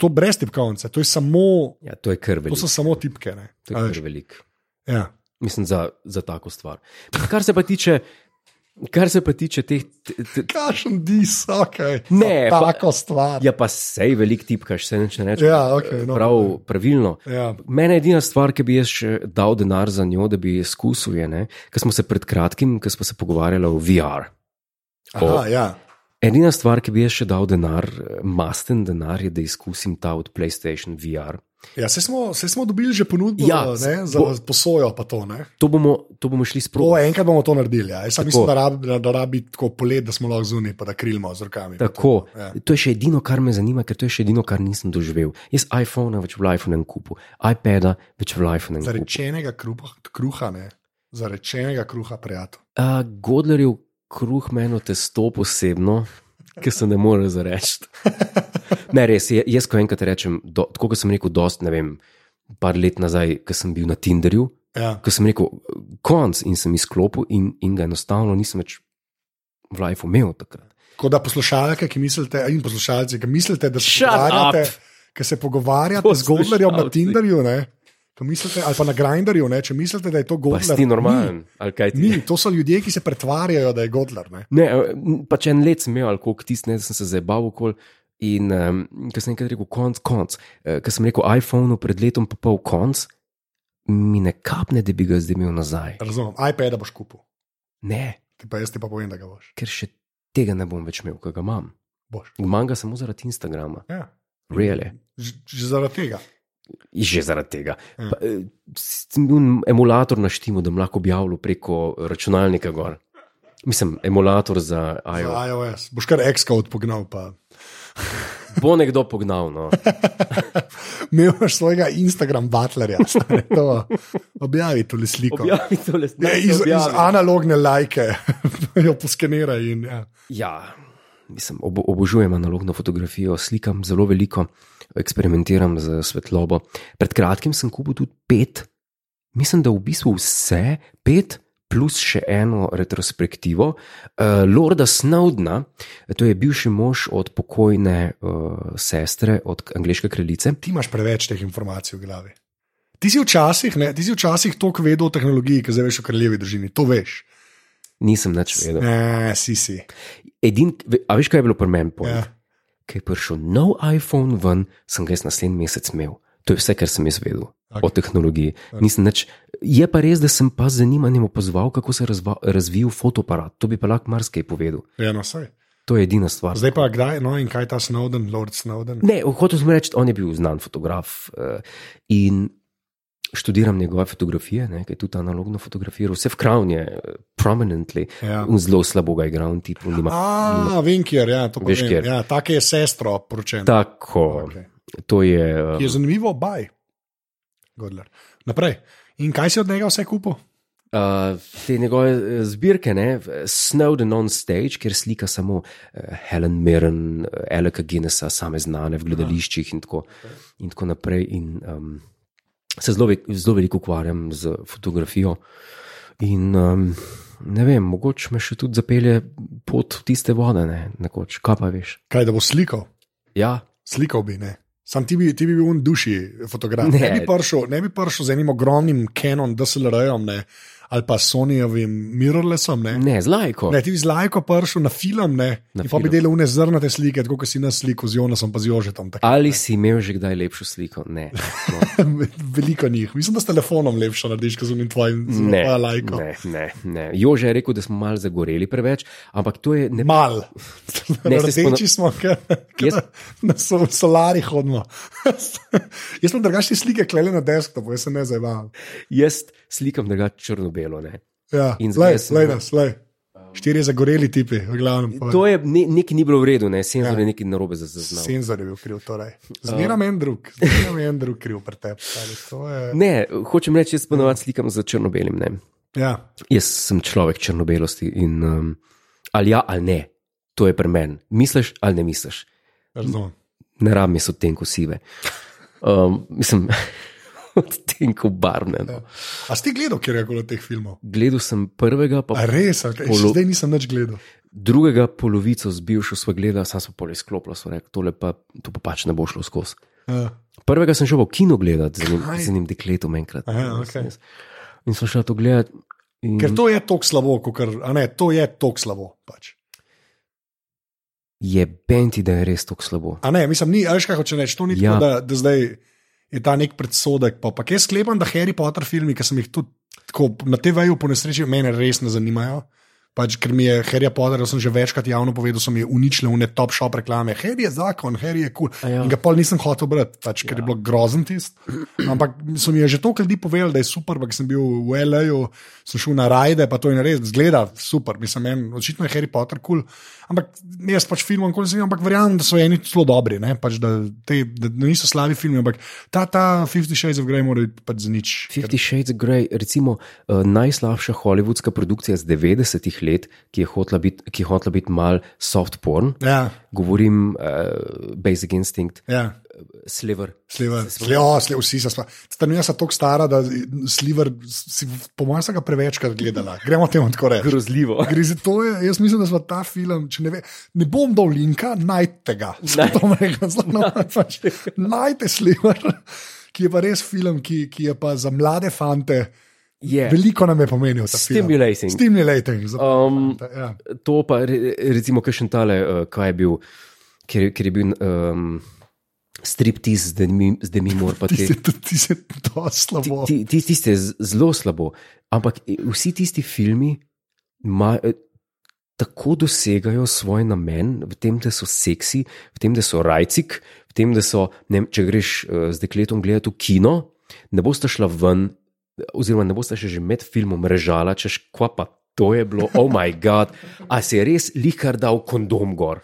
[SPEAKER 2] To brez tipkovnice, to, je samo,
[SPEAKER 1] Ja, to je kar
[SPEAKER 2] to so samo tipke. Ne.
[SPEAKER 1] To
[SPEAKER 2] A
[SPEAKER 1] je kar veliko.
[SPEAKER 2] Ja.
[SPEAKER 1] Mislim, za, za tako stvar. Kar se pa tiče, kar se pa tiče teh.
[SPEAKER 2] Kašen dis, ok.
[SPEAKER 1] Ne, pa-
[SPEAKER 2] tako stvar.
[SPEAKER 1] Ja, pa sej velik tipkaš, se neč ne reče.
[SPEAKER 2] Ja, okej, no.
[SPEAKER 1] Prav, pravilno.
[SPEAKER 2] Ja.
[SPEAKER 1] Mene edina stvar, ki bi jaz še dal denar za njo, da bi jo izkusil, je, ker smo se pred kratkim, ko smo se pogovarjali o VR.
[SPEAKER 2] Aha, ja.
[SPEAKER 1] Edina stvar, ki bi jaz še dal denar, masten denar, je, da izkusim ta od PlayStation VR.
[SPEAKER 2] Ja, se smo, se smo dobili že ponudbo
[SPEAKER 1] Ja,
[SPEAKER 2] ne, za
[SPEAKER 1] bo-
[SPEAKER 2] posojo. Pa to, ne.
[SPEAKER 1] To bomo, to bomo šli sproti.
[SPEAKER 2] enkrat bomo to naredili. Ja. Jaz sam
[SPEAKER 1] Tako.
[SPEAKER 2] mislim, da rabi, da, da rabi tako polet, da smo lahko zunaj, pa da krilimo z rokami.
[SPEAKER 1] Tako.
[SPEAKER 2] To, ja.
[SPEAKER 1] To je še edino, kar me zanima, ker to je še edino, kar nisem doživel. Jaz iPhona več v iPhone ne kupu, iPada več v iPhone ne kupu.
[SPEAKER 2] Zarečenega kruha, kruha ne. Zarečenega kruha, prijatelj.
[SPEAKER 1] Uh, Godlerjev kruh meni testo posebno, ki se ne more zareči. ne, res, jaz ko enkrat rečem, do, tako kot sem rekel, dost, ne vem, par let nazaj, ko sem bil na Tinderju,
[SPEAKER 2] Ja.
[SPEAKER 1] ko sem rekel, konc in sem izklopil in, in ga enostavno nisem več v lifeu imel takrat.
[SPEAKER 2] Tako da poslušalke, ki mislite, in poslušalci, ki mislite, da se pogovarjate, ki se pogovarjate z Godlerjem na. Tinderju, ne, mislite, ali pa na Grinderju, ne, če mislite, da je to
[SPEAKER 1] Pa
[SPEAKER 2] Godler.
[SPEAKER 1] si ti normalen, ali kaj ti
[SPEAKER 2] Ni, ni, to so ljudje, ki se pretvarjajo, da je Godler. Ne.
[SPEAKER 1] Ne, pač en let sem imel, ali koliko tisti, da sem se zabal okoli. In um, ko sem enkrat rekel, konc, konc, uh, ko sem rekel iPhonu pred letom, pa pol konc, mi ne kapne, da bi ga zdaj imel nazaj.
[SPEAKER 2] Razumem, iPad boš kupil,
[SPEAKER 1] Ne,
[SPEAKER 2] ti pa jaz ti pa povem, da ga boš.
[SPEAKER 1] ker še tega ne bom več imel, ki ga imam.
[SPEAKER 2] boš.
[SPEAKER 1] Imam ga samo zaradi Instagrama,
[SPEAKER 2] Ja.
[SPEAKER 1] really.
[SPEAKER 2] Že zaradi tega.
[SPEAKER 1] Že zaradi tega.
[SPEAKER 2] Ja.
[SPEAKER 1] Bil emulator na štimu, da lahko objavljal preko računalnika gor. Mislim, emulator za
[SPEAKER 2] Za
[SPEAKER 1] iOS.
[SPEAKER 2] iOS. Boš kar Xcode pognal. Pa.
[SPEAKER 1] Bo nekdo pognal. No.
[SPEAKER 2] Boš svojega Instagram butlerja, to objavi tole sliko.
[SPEAKER 1] Objavi tole
[SPEAKER 2] Ne,
[SPEAKER 1] slike,
[SPEAKER 2] iz, iz
[SPEAKER 1] objavi.
[SPEAKER 2] analogne lajke, jo poskeniraj. In, ja.
[SPEAKER 1] Ja, mislim, ob, obožujem analogno fotografijo, slikam zelo veliko, eksperimentiram z svetlobo. Pred kratkim sem kupil tudi pet, mislim, da v bistvu vse pet. Plus še eno retrospektivo, uh, Lorda Snowdna, to je bivši mož od pokojne uh, sestre, od angliške kraljice.
[SPEAKER 2] Ti imaš preveč teh informacij v glavi. Ti si včasih, ne, ti si včasih toliko vedel o tehnologiji, ki zdaj veš o kraljevi družini. To veš.
[SPEAKER 1] Nisem več vedel.
[SPEAKER 2] Ne, si si.
[SPEAKER 1] Edin, a veš, kaj je bilo pri meni?
[SPEAKER 2] Ja.
[SPEAKER 1] Ko je prišel nov iPhone ven, sem ga jaz naslednji mesec imel. To je vse, kar sem jaz vedel
[SPEAKER 2] Ok.
[SPEAKER 1] okay. o tehnologiji. Nisem Nič, je pa res, da sem pa z zanimanjem opazoval, kako se je razva, razvil fotoaparat. To bi pa lahko marsikaj povedal.
[SPEAKER 2] Ja, no, saj.
[SPEAKER 1] To je edina stvar.
[SPEAKER 2] Zdaj pa kdaj, no in kaj ta Snowden, Lord Snowden?
[SPEAKER 1] Ne, hotel sem reči, on je bil znan fotograf uh, in študiram njegove fotografije, ne, ki je tudi analogno fotografiral, vse v Crown je, uh, prominently,
[SPEAKER 2] Ja.
[SPEAKER 1] in zelo slabo ga igra, in tipo nima.
[SPEAKER 2] A, vem, kjer, ja, to
[SPEAKER 1] Veš, kjer.
[SPEAKER 2] Ja, tako je sestro poročena.
[SPEAKER 1] Tako,
[SPEAKER 2] Okej.
[SPEAKER 1] to je. Uh,
[SPEAKER 2] Je zanimivo, baj. Godler. Naprej. In kaj si od njega vse kupil?
[SPEAKER 1] Uh, te njegove eh, zbirke, ne, Snowden on stage, kjer slika samo uh, Helen Mirren, uh, Aleka Guinnessa, same znane v gledališčih in tako, in tako naprej. In, um, se zelo, zelo veliko ukvarjam z fotografijo. In um, ne vem, mogoče me še tudi zapelje pot v tiste vode, ne, nekoč, kaj pa veš.
[SPEAKER 2] Kaj, da bo slikal?
[SPEAKER 1] Ja,
[SPEAKER 2] Slikal bi, ne. Sam ti bi, ti bi bil v duši fotograf. Ne,
[SPEAKER 1] Ne.
[SPEAKER 2] bi prišel, ne bi prišel z enim ogromnim Canon DSLR-jem ne, ali pa Sonyjevim mirrorlessom. Ne.
[SPEAKER 1] ne, z lajko.
[SPEAKER 2] Ne, ti z lajko prišel na film, ne,
[SPEAKER 1] Na
[SPEAKER 2] in pa bi
[SPEAKER 1] film.
[SPEAKER 2] delal une zrnate slike, kot si nas slikal z Jonasom, pa z Jožetom. tako.
[SPEAKER 1] Ali si imel že kdaj lepšo sliko? Ne. No.
[SPEAKER 2] Veliko njih. Mislim, da s telefonom lepše narediš, kot z unim tvojim
[SPEAKER 1] Ne,
[SPEAKER 2] lajko.
[SPEAKER 1] ne, ne, ne. Jože je rekel, da smo malo zagoreli preveč, ampak to je ne.
[SPEAKER 2] Mal.
[SPEAKER 1] Ne,
[SPEAKER 2] Rdeči smo, ker
[SPEAKER 1] Jaz-
[SPEAKER 2] na sol, solari hodimo. jaz sem drugačne slike klele na desktopu, jaz se ne zabavam.
[SPEAKER 1] Jaz slikam drugače črno-belo.
[SPEAKER 2] Ja,
[SPEAKER 1] In
[SPEAKER 2] lej,
[SPEAKER 1] zdaj sem-
[SPEAKER 2] lej nas, lej. Štirje zagoreli tipi, v glavnem. povej.
[SPEAKER 1] To je ne, nekaj ni bilo v redu, ne. senzor
[SPEAKER 2] Ja.
[SPEAKER 1] je nekaj narobe zaznal.
[SPEAKER 2] Senzor je bil kriv, torej. Zmeram en drug, zmeram en drug kriv pri tebi. stari, to je-
[SPEAKER 1] Ne, hočem reči, jaz ponovadi slikam za črno-belim.
[SPEAKER 2] Ja,
[SPEAKER 1] Jaz sem človek črno-belosti in um, Ali ja, ali ne. To je pri meni. Misliš ali ne misliš.
[SPEAKER 2] Razumem.
[SPEAKER 1] Ne rabim jaz odtenkov sive. Um, mislim, odtenkov barvne. No.
[SPEAKER 2] A si ti gledal, kjer je bilo teh filmov?
[SPEAKER 1] Gledal sem prvega, pa
[SPEAKER 2] A res, okay.
[SPEAKER 1] Polo-
[SPEAKER 2] zdaj nisem več gledal.
[SPEAKER 1] drugega polovico z bivšo sva gledala, sam sem pol izklopila, so rekli, tole pa, to pa pač ne bo šlo skozi.
[SPEAKER 2] Ja.
[SPEAKER 1] Prvega sem šel v kino gledati z enim,
[SPEAKER 2] Kaj?
[SPEAKER 1] z enim dekletom enkrat.
[SPEAKER 2] Aha, okej.
[SPEAKER 1] In sem šel to gledati. In...
[SPEAKER 2] Ker to je tako slabo, kakor, a ne, to je tako slabo. Pač.
[SPEAKER 1] Je benti, da je res tako slabo.
[SPEAKER 2] A ne, mislim, ni, a veš, kaj hoče reči, to ni
[SPEAKER 1] ja.
[SPEAKER 2] tako, da, da zdaj je ta nek predsodek. Pa, pa jaz sklepam, da Harry Potter filmi, ki sem jih tudi tako, na TV-ju po nesreči, mene res ne zanimajo. Pač, ker mi je Harry Potter, sem že večkrat javno povedal, so mi uničile une top shop reklame. Harry je zakon, Harry je kul.
[SPEAKER 1] Ja.
[SPEAKER 2] Cool. In ga pol nisem hotel brati, pač, ker ja. je bilo grozen tist. Ampak so mi že toliko ljudi povedali, da je super, ker sem bil v L.A.ju, sem šel na rajde, pa to je res, zgleda super. Mislim, en, očitno je Harry Potter kul. Cool. Ampak jaz pač filmom, ko sem ampak verjamem, da so eni zelo dobri, ne? pač, da, te, da niso slabi filmi, ampak ta, ta Fifty Shades of Grey mora biti pač za nič.
[SPEAKER 1] Fifty Shades of Grey, recimo uh, najslabša hollywoodska produkcija z 90-ih let, ki je hotela biti, ki je hotela biti mal soft porn.
[SPEAKER 2] Ja,
[SPEAKER 1] Govorim uh, Basic Instinct,
[SPEAKER 2] ja.
[SPEAKER 1] Sliver.
[SPEAKER 2] Sliver, ja, sliver, vsi so stari. Jaz sem tako stara, da sliver, si, po mojem, sem ga prevečkrat gledala. Gremo temu tako reči.
[SPEAKER 1] Grozljivo.
[SPEAKER 2] To, je, jaz mislim, da smo ta film, če ne, ve, ne bom dal linka, najte ga.
[SPEAKER 1] Naj-
[SPEAKER 2] To bom rekel, zelo no, pač, najte sliver, ki je pa res film, ki, ki je pa za mlade fante.
[SPEAKER 1] Je.
[SPEAKER 2] Veliko nam je pomenil. ta film.
[SPEAKER 1] Stimulating.
[SPEAKER 2] Stimulating. za
[SPEAKER 1] Um,
[SPEAKER 2] ja.
[SPEAKER 1] To pa, re- recimo, kaj še tale, uh, kaj je bil, ker, ker je bil um, striptiz, zdaj mi, zdaj mi mora pa
[SPEAKER 2] Ti si ti si to slabo.
[SPEAKER 1] Ti, ti, tiste z- zelo slabo. Ampak eh, vsi tisti filmi ma, eh, tako dosegajo svoj namen, v tem, da so seksi, v tem, da so rajcik, v tem, da so, ne, če greš uh, z dekletom gledati v kino, ne boste šla ven, oziroma ne boste še že med filmom režala, češ kva pa. To je bilo, oh moj bog, a se je res likar dal kondom gor.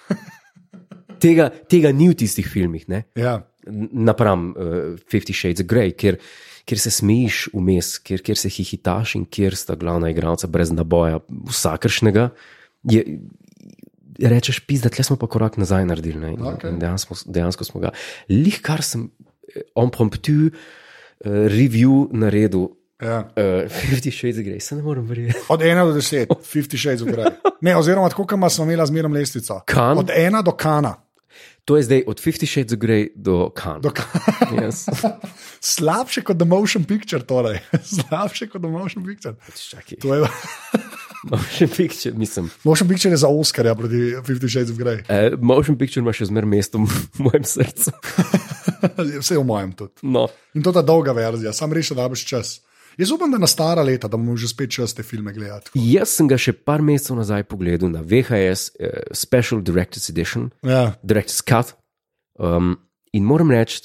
[SPEAKER 1] Tega, tega ni v tistih filmih. Ne?
[SPEAKER 2] Ja.
[SPEAKER 1] napram uh, Fifty Shades of Grey, kjer, kjer se smejiš vmes, kjer, kjer se hihitaš in kjer sta glavna igralca brez naboja, vsakršnega. Je, rečeš, pizda, tle smo pa korak nazaj naredili. Ne? In,
[SPEAKER 2] Okej.
[SPEAKER 1] in dejansko, dejansko smo ga. Lih, kar sem on promptu uh, review naredil.
[SPEAKER 2] Ja.
[SPEAKER 1] Uh, Fifty Shades of Grey, se ne morem verjeti.
[SPEAKER 2] Od 1 do 10, 50 shades of grey. Ne, oziroma, tako kot smo imeli zmerno lestvico.
[SPEAKER 1] Kan?
[SPEAKER 2] Od 1 do kana.
[SPEAKER 1] To je zdaj od Fifty Shades of Grey do Khan.
[SPEAKER 2] Do kana.
[SPEAKER 1] Yes.
[SPEAKER 2] Slabše kot The Motion Picture, torej. Slabše kot The Motion Picture.
[SPEAKER 1] Čakaj,
[SPEAKER 2] To je,
[SPEAKER 1] motion picture, mislim.
[SPEAKER 2] motion Picture je za Oscarja proti 50 Shades of Grey.
[SPEAKER 1] Uh, motion picture ima še zmeraj mesto v mojem srcu.
[SPEAKER 2] Vse v mojem tudi.
[SPEAKER 1] No.
[SPEAKER 2] In to je ta dolga verzija, sam reši, da boš čas. Jaz upam, da na stara leta, da bomo že spet čas te filme gledati.
[SPEAKER 1] Jaz sem ga še par mesecev nazaj pogledal na VHS uh, Special Director's Edition,
[SPEAKER 2] Ja,
[SPEAKER 1] Director's Cut. Um, in moram reči,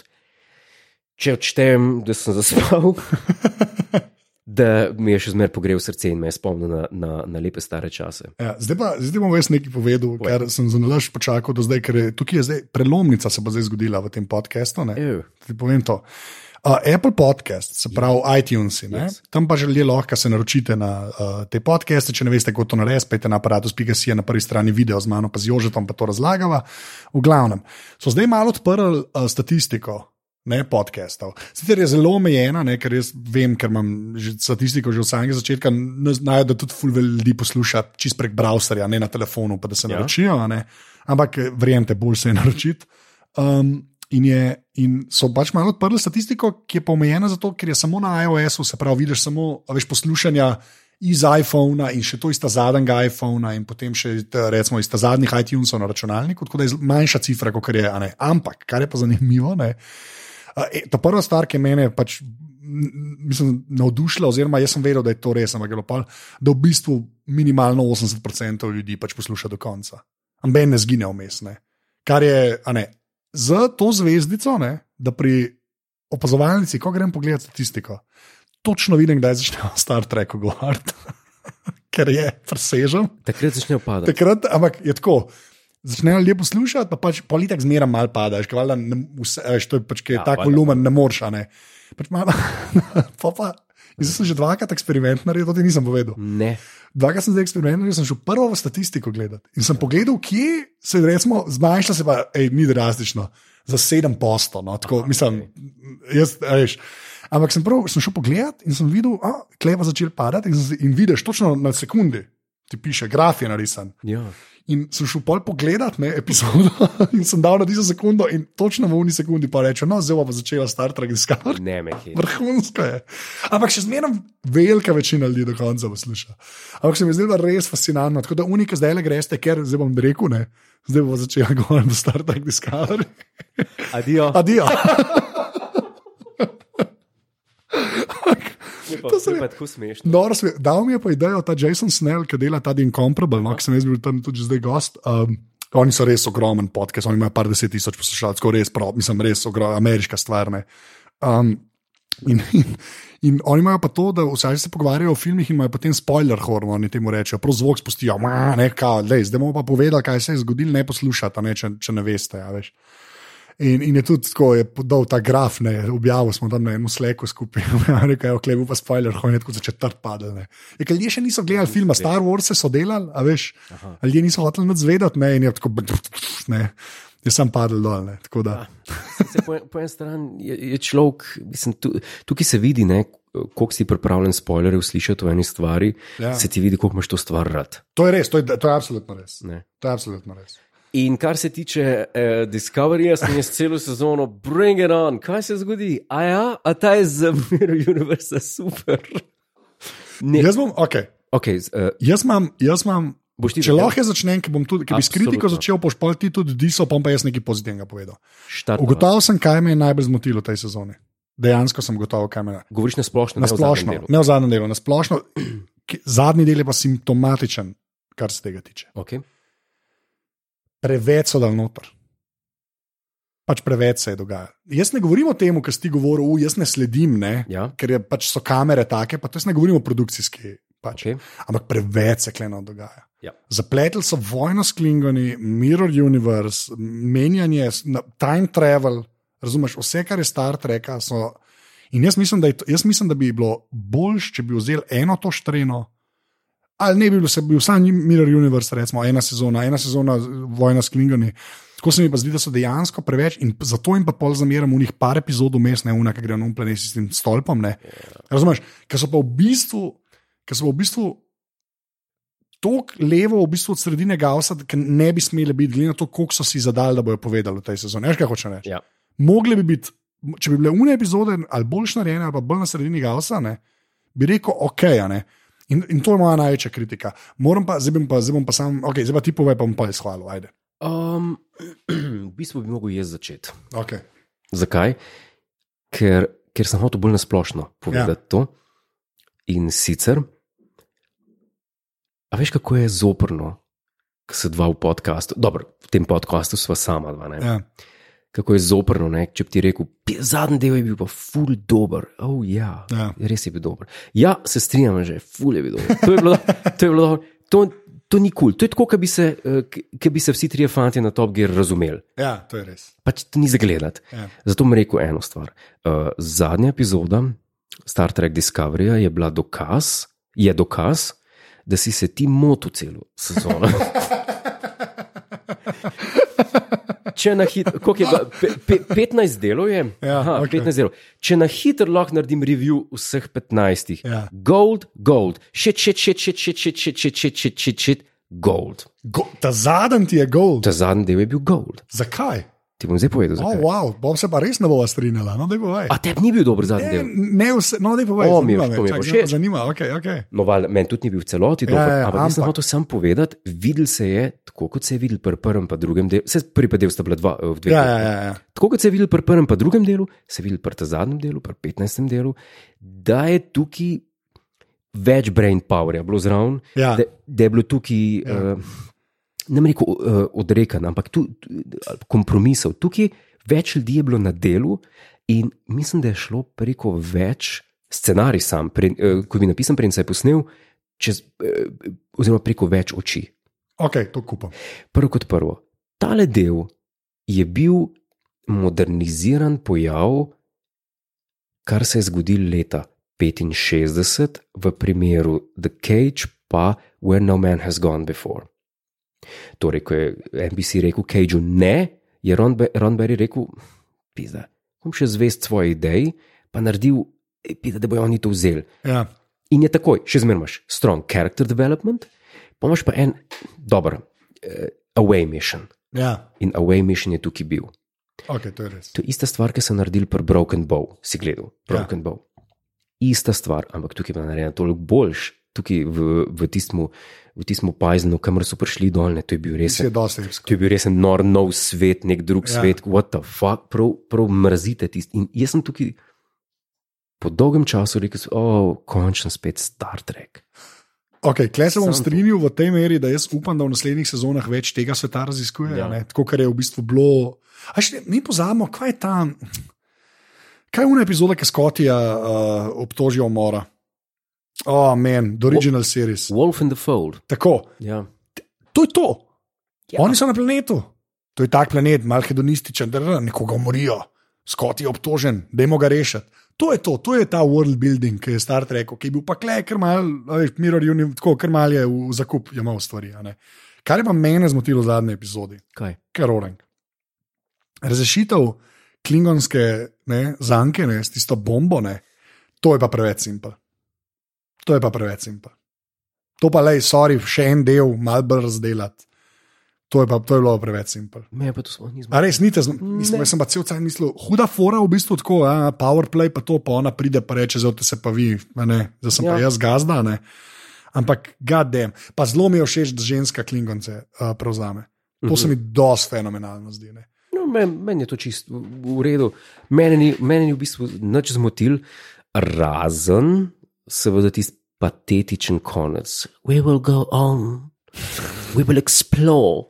[SPEAKER 1] če odštejem, da sem zaspal, da mi je še zmeraj pogrel srce in me je spomnil na, na, na lepe stare čase.
[SPEAKER 2] ja. Zdaj pa zdaj bom jaz nekaj povedal, ker sem za nalaž počakal do zdaj, ker je, tukaj je zdaj prelomnica, se bo zdaj zgodila v tem podkastu. Ti povem to. Uh, Apple podcast, se pravi yeah. iTunes, yes. tam pa že lahko se naročite na uh, te podcaste. Če ne veste, kako to narediti, pejte na aparatus.si na prvi strani video z mano, pa z Jožetom pa to razlagava. V glavnem, so zdaj malo odprli uh, statistiko. Ne podcastov. Sicer je zelo omejena, ne, ker jaz vem, ker imam že statistiko že od samega začetka, znajo, da tudi ful veliko ljudi posluša čist prek browserja, ne na telefonu, pa da se
[SPEAKER 1] Ja.
[SPEAKER 2] naročijo. Ne. Ampak eh, verjemite, bolj se je naročiti. Um, in, je, in so pač malo odprli statistiko, ki je pa omejena zato, ker je samo na iOS-u, se pravi, vidiš samo a veš, poslušanja iz iPhona in še to iz zadnjega iPhona, in potem še recimo iz zadnjih iTunesov na računalniku, tako da je manjša cifra, kot je. Ampak, kar je pa zanimivo, ne, e, ta prva stvar, ki je mene pač. Mislim, navdušila, oziroma jaz sem vedel, da je to res, ampak je bilo pa, da v bistvu minimalno 80% ljudi pač posluša do konca. Amben ne zgine vmes. Kar je, a ne, z to zvezdico, ne, da pri opazovalnici, ko grem pogledat statistiko, točno vidim, kdaj začnejo Star Trek govoriti, ker je presežen.
[SPEAKER 1] Takrat začnejo padati.
[SPEAKER 2] Takrat, ampak je tako. Začnejo ljudje poslušati, pa pač politik zmeraj malo pada, veš, ker valjda ne- vse, veš, to je pač, ki je
[SPEAKER 1] Ja,
[SPEAKER 2] tak
[SPEAKER 1] valjda.
[SPEAKER 2] volumen, ne moreš, a ne. Pač malo, pa pa Zdaj sem že dvakrat eksperiment naredil, to ti nisem povedal.
[SPEAKER 1] Ne.
[SPEAKER 2] Dvakrat sem zdaj eksperiment naredil, sem šel prvo v statistiko gledati in sem pogledal, kje se je zmanjšala, se pa ej, ni drastično, za 7 posto. No, tako, mislim, jaz, a veš. Ampak sem, prav, sem šel pogledat in sem videl, da je kleva začela padati in, in vidiš točno na sekundi, ti piše, graf je narisan.
[SPEAKER 1] Ja.
[SPEAKER 2] In sem šel pol pogledat ne, epizodo in sem dal na tisto sekundo in točno v uni sekundi pa reče, no, zdaj bo pa začela Star Trek Discovery.
[SPEAKER 1] Ne, me je.
[SPEAKER 2] Vrhunsko je. Ampak še zmeraj velika večina ljudi do konca posluša. Ampak se mi zdi, da je res fascinantno. Tako da unika zdaj le greste, ker zdaj bom rekel, ne, zdaj bo začela govoriti do Star Trek Discovery.
[SPEAKER 1] Adijo.
[SPEAKER 2] Adijo.
[SPEAKER 1] To se mi pa tako smešno.
[SPEAKER 2] Dobro, sme- Dal mi je pa idejo ta Jason Snell, ki dela ta Incomparable, no, ki sem jaz bil tam tudi zdaj gost. Um, oni so res ogromen podcast, oni imajo par deset tisoč poslušalcev, res prav, mislim, res ogro, ameriška stvar. ne. Um, in, in, in oni imajo pa to, da vsaj se pogovarjajo o filmih in imajo potem spoiler hormon, oni temu rečejo, prav zvok spustijo, "Ma, ne, kao, lej, zdaj bomo pa povedali, kaj se je zgodilo, ne poslušate, ne, če, če ne veste. Ja, veš. In, in je tudi tako, je dal ta graf, ne, objavil smo tam na enem sleku skupaj, rekel je, oklev pa spoiler, hoje tako za četrt padel. ne. Je, ker ljudje še niso gledali filma, Star Wars so delali, a veš, Aha. ljudje niso hoteli nič zvedati, ne, in je tako, ne, je sam padel dol, ne, da.
[SPEAKER 1] Se, po, po eni strani je, je človek, mislim, tu, tukaj se vidi, ne, koliko si pripravljen spoilerjev slišati o eni stvari,
[SPEAKER 2] Ja.
[SPEAKER 1] ja. se ti vidi, koliko imaš to stvar rad.
[SPEAKER 2] To je res, to je, to je absolutno res.
[SPEAKER 1] Ne.
[SPEAKER 2] To je absolutno res.
[SPEAKER 1] In kar se tiče uh, Discoveryja, sem jaz celo sezono, bring it on, kaj se zgodi? A ja, a ta je za mir univerza super. Ne,
[SPEAKER 2] Jaz bom, ok,
[SPEAKER 1] okay, uh,
[SPEAKER 2] jaz imam, jaz imam.
[SPEAKER 1] ti
[SPEAKER 2] Če lahko začnem, bom tudi, ker bi s kritiko začel, boš pa ti tudi diso, pa jaz nekaj pozitivnega povedal.
[SPEAKER 1] štartno.
[SPEAKER 2] Ugotovil sem, kaj me je najbolj zmotilo v tej sezoni. Dejansko sem gotovo, kaj me je.
[SPEAKER 1] Govoriš na splošno,
[SPEAKER 2] Na splošno,
[SPEAKER 1] delu.
[SPEAKER 2] ne v zadnjem delu, na splošno. ki- Zadnji del je pa simptomatičen, kar se tega tiče.
[SPEAKER 1] Okay.
[SPEAKER 2] Preveč so dal noter. Pač preveč se je dogajalo. Jaz ne govorim o tem, kar si ti govoril, "U, jaz ne sledim, ne,
[SPEAKER 1] Ja,
[SPEAKER 2] ker je, pač so kamere take, pa to jaz ne govorim o produkcijski. Pač.
[SPEAKER 1] okay.
[SPEAKER 2] Ampak preveč se kleno dogaja.
[SPEAKER 1] Ja.
[SPEAKER 2] Zapletli so vojno s Klingoni, Mirror Universe, menjanje, time travel, razumeš, vse, kar je Star Trek. In jaz mislim, je to, jaz mislim, da bi bilo boljš, če bi vzeli eno to štreno, ali ne bi bil, se bi bil sam Mirror Universe, recimo ena sezona, ena sezona vojna s Klingoni. Tako se mi pa zdi, da so dejansko preveč in zato jim pa pol zameram v njih par epizod vmes, ne una, ki gre na um planet s tem stolpom. Ne. Razumeš, ker so pa v bistvu, ker so pa v bistvu tako levo, v bistvu od sredine Gausa, ki ne bi smeli biti, glede na to, koliko so si zadali, da bojo povedali v tej sezoni. Veš, kaj hočem reči?
[SPEAKER 1] Ja.
[SPEAKER 2] Mogli bi biti, če bi bile une epizode ali boljš narejene, ali pa bolj na sredini Gausa, ne, bi rekel, ok. ne. In, in to je moja največja kritika. Moram pa, zdaj bom pa, zdaj bom pa sam, ok, zdaj pa ti povej, pa bom pa izhvalil. Ajde.
[SPEAKER 1] Um, v bistvu bi mogel jaz začeti.
[SPEAKER 2] Okay.
[SPEAKER 1] Zakaj? Ker, ker sem hotel bolj nasplošno povedati ja. to. In sicer, a veš, kako je zoprno, ko se dva v podkastu, dobro, v tem podkastu sva sama dva. ne.
[SPEAKER 2] Ja.
[SPEAKER 1] Kako je zoprno, ne? če bi ti rekel, "Pi- zadnji del je bil pa ful dober. Oh, ja,
[SPEAKER 2] Ja.
[SPEAKER 1] res je bil dober. Ja, se strinjam, že ful je bil dober. To je bilo, to je bilo. To, to ni kul, cool. to je tako, kot bi, se, eh, k- bi se vsi trije fanti na Top Gear razumeli.
[SPEAKER 2] ja, to je res.
[SPEAKER 1] Pač to ni zagledati.
[SPEAKER 2] Ja.
[SPEAKER 1] Zato bom rekel eno stvar. Uh, zadnja epizoda Star Trek Discoveryja je bila dokaz, je dokaz, da si se ti motil celo sezono. Če na hitro, koliko je bilo, pe, pe, 15 delov je?
[SPEAKER 2] Ja,
[SPEAKER 1] Aha,
[SPEAKER 2] okej.
[SPEAKER 1] 15 delov. Če na hitro lahko naredim review vseh 15,
[SPEAKER 2] Ja.
[SPEAKER 1] gold, gold, shit, shit, shit, shit, shit, shit, shit, shit, shit, shit, shit, shit, gold.
[SPEAKER 2] Go, ta zadnji ti je gold.
[SPEAKER 1] Ta zadnji del je bil gold.
[SPEAKER 2] Zakaj?
[SPEAKER 1] Ti bom zdaj povedal,
[SPEAKER 2] Oh,
[SPEAKER 1] zakaj.
[SPEAKER 2] wow, bom se pa res ne bova strinjala. No.
[SPEAKER 1] A tebi ni bil dober zadnji
[SPEAKER 2] Ne,
[SPEAKER 1] del?
[SPEAKER 2] ne vse, no, daj povej.
[SPEAKER 1] O, to mi je
[SPEAKER 2] zdaj
[SPEAKER 1] všeč.
[SPEAKER 2] Zanima, ok, ok.
[SPEAKER 1] No, val, meni tudi ni bil v celoti dober,
[SPEAKER 2] Ja, ja,
[SPEAKER 1] ampak sem
[SPEAKER 2] ampak-
[SPEAKER 1] hotel samo povedati, videl se je, tako kot se je videl pri prvem in drugem delu, vse prvi pa del sta bila dva, eh, v dveh.
[SPEAKER 2] Ja, ja, ja, ja.
[SPEAKER 1] Tako kot se je videl pri prvem in drugem delu, se je videl pri zadnjem delu, pri 15. delu, da je tukaj več brain powerja bilo zraven,
[SPEAKER 2] Ja.
[SPEAKER 1] da, da je bilo tukaj. Ja. Uh, Ne rekel uh, odrekan, ampak tu, tu, kompromisov. Tukaj več ljudi je bilo na delu, in mislim, da je šlo preko več scenarij, sam, pre, uh, ko je bil napisan, preden se je posnel, čez, uh, oziroma preko več oči.
[SPEAKER 2] Ok, to kupam.
[SPEAKER 1] Prvo kot prvo, tale del je bil moderniziran pojav, kar se je zgodilo leta 65, v primeru The Cage pa Where No Man Has Gone Before. Torej, ko je NBC rekel Cageu ne, je Ron, Be Ron Berry rekel: Pizda, bom še zvest svoje ideji, pa naredil, pizda, da bojo oni to vzeli.
[SPEAKER 2] Ja.
[SPEAKER 1] In je takoj, še zmeraj imaš strong character development, pa imaš pa en dober uh, away mission.
[SPEAKER 2] Ja.
[SPEAKER 1] In away mission je tukaj bil.
[SPEAKER 2] Okay, to je res.
[SPEAKER 1] To je ista stvar, ki so naredili pri Broken Bow, si gledal, Broken ja. Bow. Ista stvar, ampak tukaj je bila narejena toliko boljš, tukaj v, v tistem. V tistem pajznu, kamor so prišli dol, ne, to je bil res.
[SPEAKER 2] Je.
[SPEAKER 1] To je bil res nor, nov svet, nek drug
[SPEAKER 2] Ja.
[SPEAKER 1] svet, what the fuck, prav, prav mrzite tisti. In jaz sem tukaj po dolgem času rekel, oh, končno spet Star Trek.
[SPEAKER 2] Okay, Klej se bom strinjal v tej meri, da jaz upam, da v naslednjih sezonah več tega sveta raziskujejo.
[SPEAKER 1] Ja.
[SPEAKER 2] Ja. Tako, kar je v bistvu bilo. A še, mi pozabimo, kaj je tam. Kaj je una epizoda, ki Skotija uh, obtožijo umora? Oh, men, the original series.
[SPEAKER 1] Wolf in the Fold.
[SPEAKER 2] Tako,
[SPEAKER 1] Ja.
[SPEAKER 2] to je to.
[SPEAKER 1] Ja.
[SPEAKER 2] Oni so na planetu. To je tak planet, mal hedonističen, da nekoga umorijo. Skot je obtožen, dajmo ga rešiti. To je to, to je ta world building, ki je Star Trek, ki je bil pa klej, ker mal, a veš, Mirror Universe, tako, ker mal je v, v zakup jemal stvari. a ne. Kar je pa mene zmotilo v zadnji epizodi,
[SPEAKER 1] Kaj?
[SPEAKER 2] kar orang. Razrešitev klingonske ne, zanke ne, s tisto bombo, ne, to je pa preveč simpel. To je pa preveč simpel. To pa le, sorry, še en del, malo bolj razdelati. To je, pa, to je bilo preveč simpel.
[SPEAKER 1] Me pa to sploh nismo.
[SPEAKER 2] A res, nite, mislim,
[SPEAKER 1] Ne.
[SPEAKER 2] jaz sem pa cel cel mislil, huda fora v bistvu tako, a, powerplay pa to, pa ona pride pa reče, zdaj se pa vi, ne, zdaj sem ja. pa
[SPEAKER 1] Ja.
[SPEAKER 2] jaz gazda, a ne. Ampak, gadem, pa zelo mi je všeč, da ženska klingonce uh, prevzame. To se mi dosti fenomenalno zdi. Ne.
[SPEAKER 1] No, Meni men je to čisto v v redu. Mene ni, mene ni v bistvu nič zmotil, razen seveda tisti patetičen konec. We will go on, we will explore.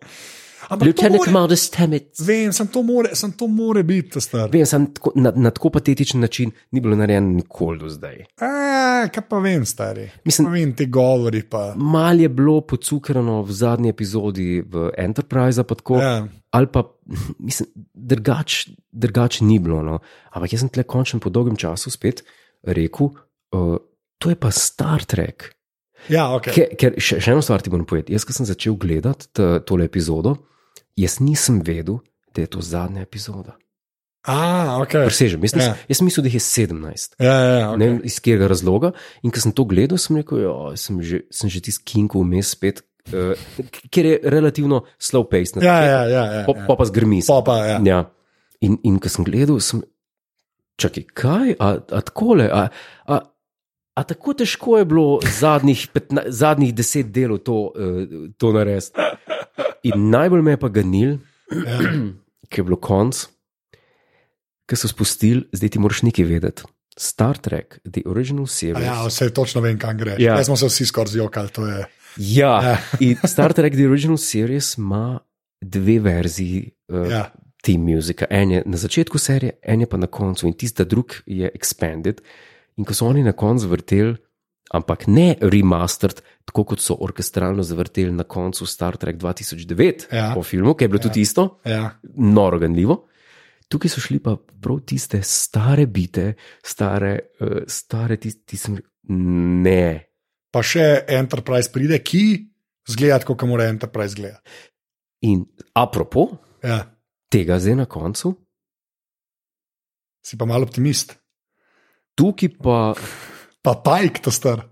[SPEAKER 2] Ampak
[SPEAKER 1] Lieutenant Commander Stamets.
[SPEAKER 2] vem, sem to more, sem to more biti, ta star.
[SPEAKER 1] Vem, sem tako, na, na tako patetičen način ni bilo narejeno nikoli do zdaj.
[SPEAKER 2] A, kaj pa vem, stari.
[SPEAKER 1] Mislim-
[SPEAKER 2] pa vem, ti govori pa.
[SPEAKER 1] Mal je bilo pocukrano v zadnji epizodi v Enterprise, pa tako, ja. Ali pa mislim, drugač, drugač ni bilo. No. Ampak jaz sem tle končno po dolgem času spet rekel, uh, to je pa Star Trek.
[SPEAKER 2] Ja, okay.
[SPEAKER 1] Ker, ker še, še eno stvar ti moram povedati. Jaz, ko sem začel gledati tole epizodo, jaz nisem vedel, da je to zadnja epizoda.
[SPEAKER 2] A, okay.
[SPEAKER 1] Presežem, jaz, nis,
[SPEAKER 2] Ja.
[SPEAKER 1] jaz sem mislil, da jih je 17.
[SPEAKER 2] Ja, ja, ja,
[SPEAKER 1] Okay. Ne vem iz katerega razloga. In ko sem to gledal, sem rekel, da sem že, sem že tisti kinku vmes spet, uh, ker je relativno slow pace.
[SPEAKER 2] ja, ja, ja, ja,
[SPEAKER 1] Pa,
[SPEAKER 2] ja.
[SPEAKER 1] pa, pa zgrmi.
[SPEAKER 2] Pa, pa, ja.
[SPEAKER 1] Ja. In, in ko sem gledal, sem. Čakaj, kaj? A, a takole? A, a, a tako težko je bilo zadnjih, petna, zadnjih deset delov to, uh, to narediti. In najbolj me je pa ganil,
[SPEAKER 2] ja.
[SPEAKER 1] ki je bilo konc, ki so spustili, zdaj ti moraš nekaj vedeti. Star Trek, The Original
[SPEAKER 2] A
[SPEAKER 1] Series.
[SPEAKER 2] Ja, vse točno vem, kam gre.
[SPEAKER 1] Ja.
[SPEAKER 2] Ja. smo se vsi skoraj zjokali.
[SPEAKER 1] Ja,
[SPEAKER 2] Ja.
[SPEAKER 1] in Star Trek The Original Series ima dve verziji uh, ja. Team muzika. En je na začetku serije, en je pa na koncu, in tisti drug je expanded. In ko so oni na koncu vrteli, ampak ne remastered, tako kot so orkestralno zavrteli na koncu Star Trek 2009
[SPEAKER 2] Ja.
[SPEAKER 1] po filmu, ki je bilo ja. tudi isto,
[SPEAKER 2] Ja.
[SPEAKER 1] noro ganljivo. Tukaj so šli pa prav tiste stare bite, stare, uh, stare tiste, ti sem rekel, ne.
[SPEAKER 2] Pa še Enterprise pride, ki zgleda kot mora Enterprise gledati.
[SPEAKER 1] In apropo,
[SPEAKER 2] Ja.
[SPEAKER 1] tega zdaj na koncu,
[SPEAKER 2] Si pa malo optimist.
[SPEAKER 1] Tukaj pa,
[SPEAKER 2] Pa Pike, to star.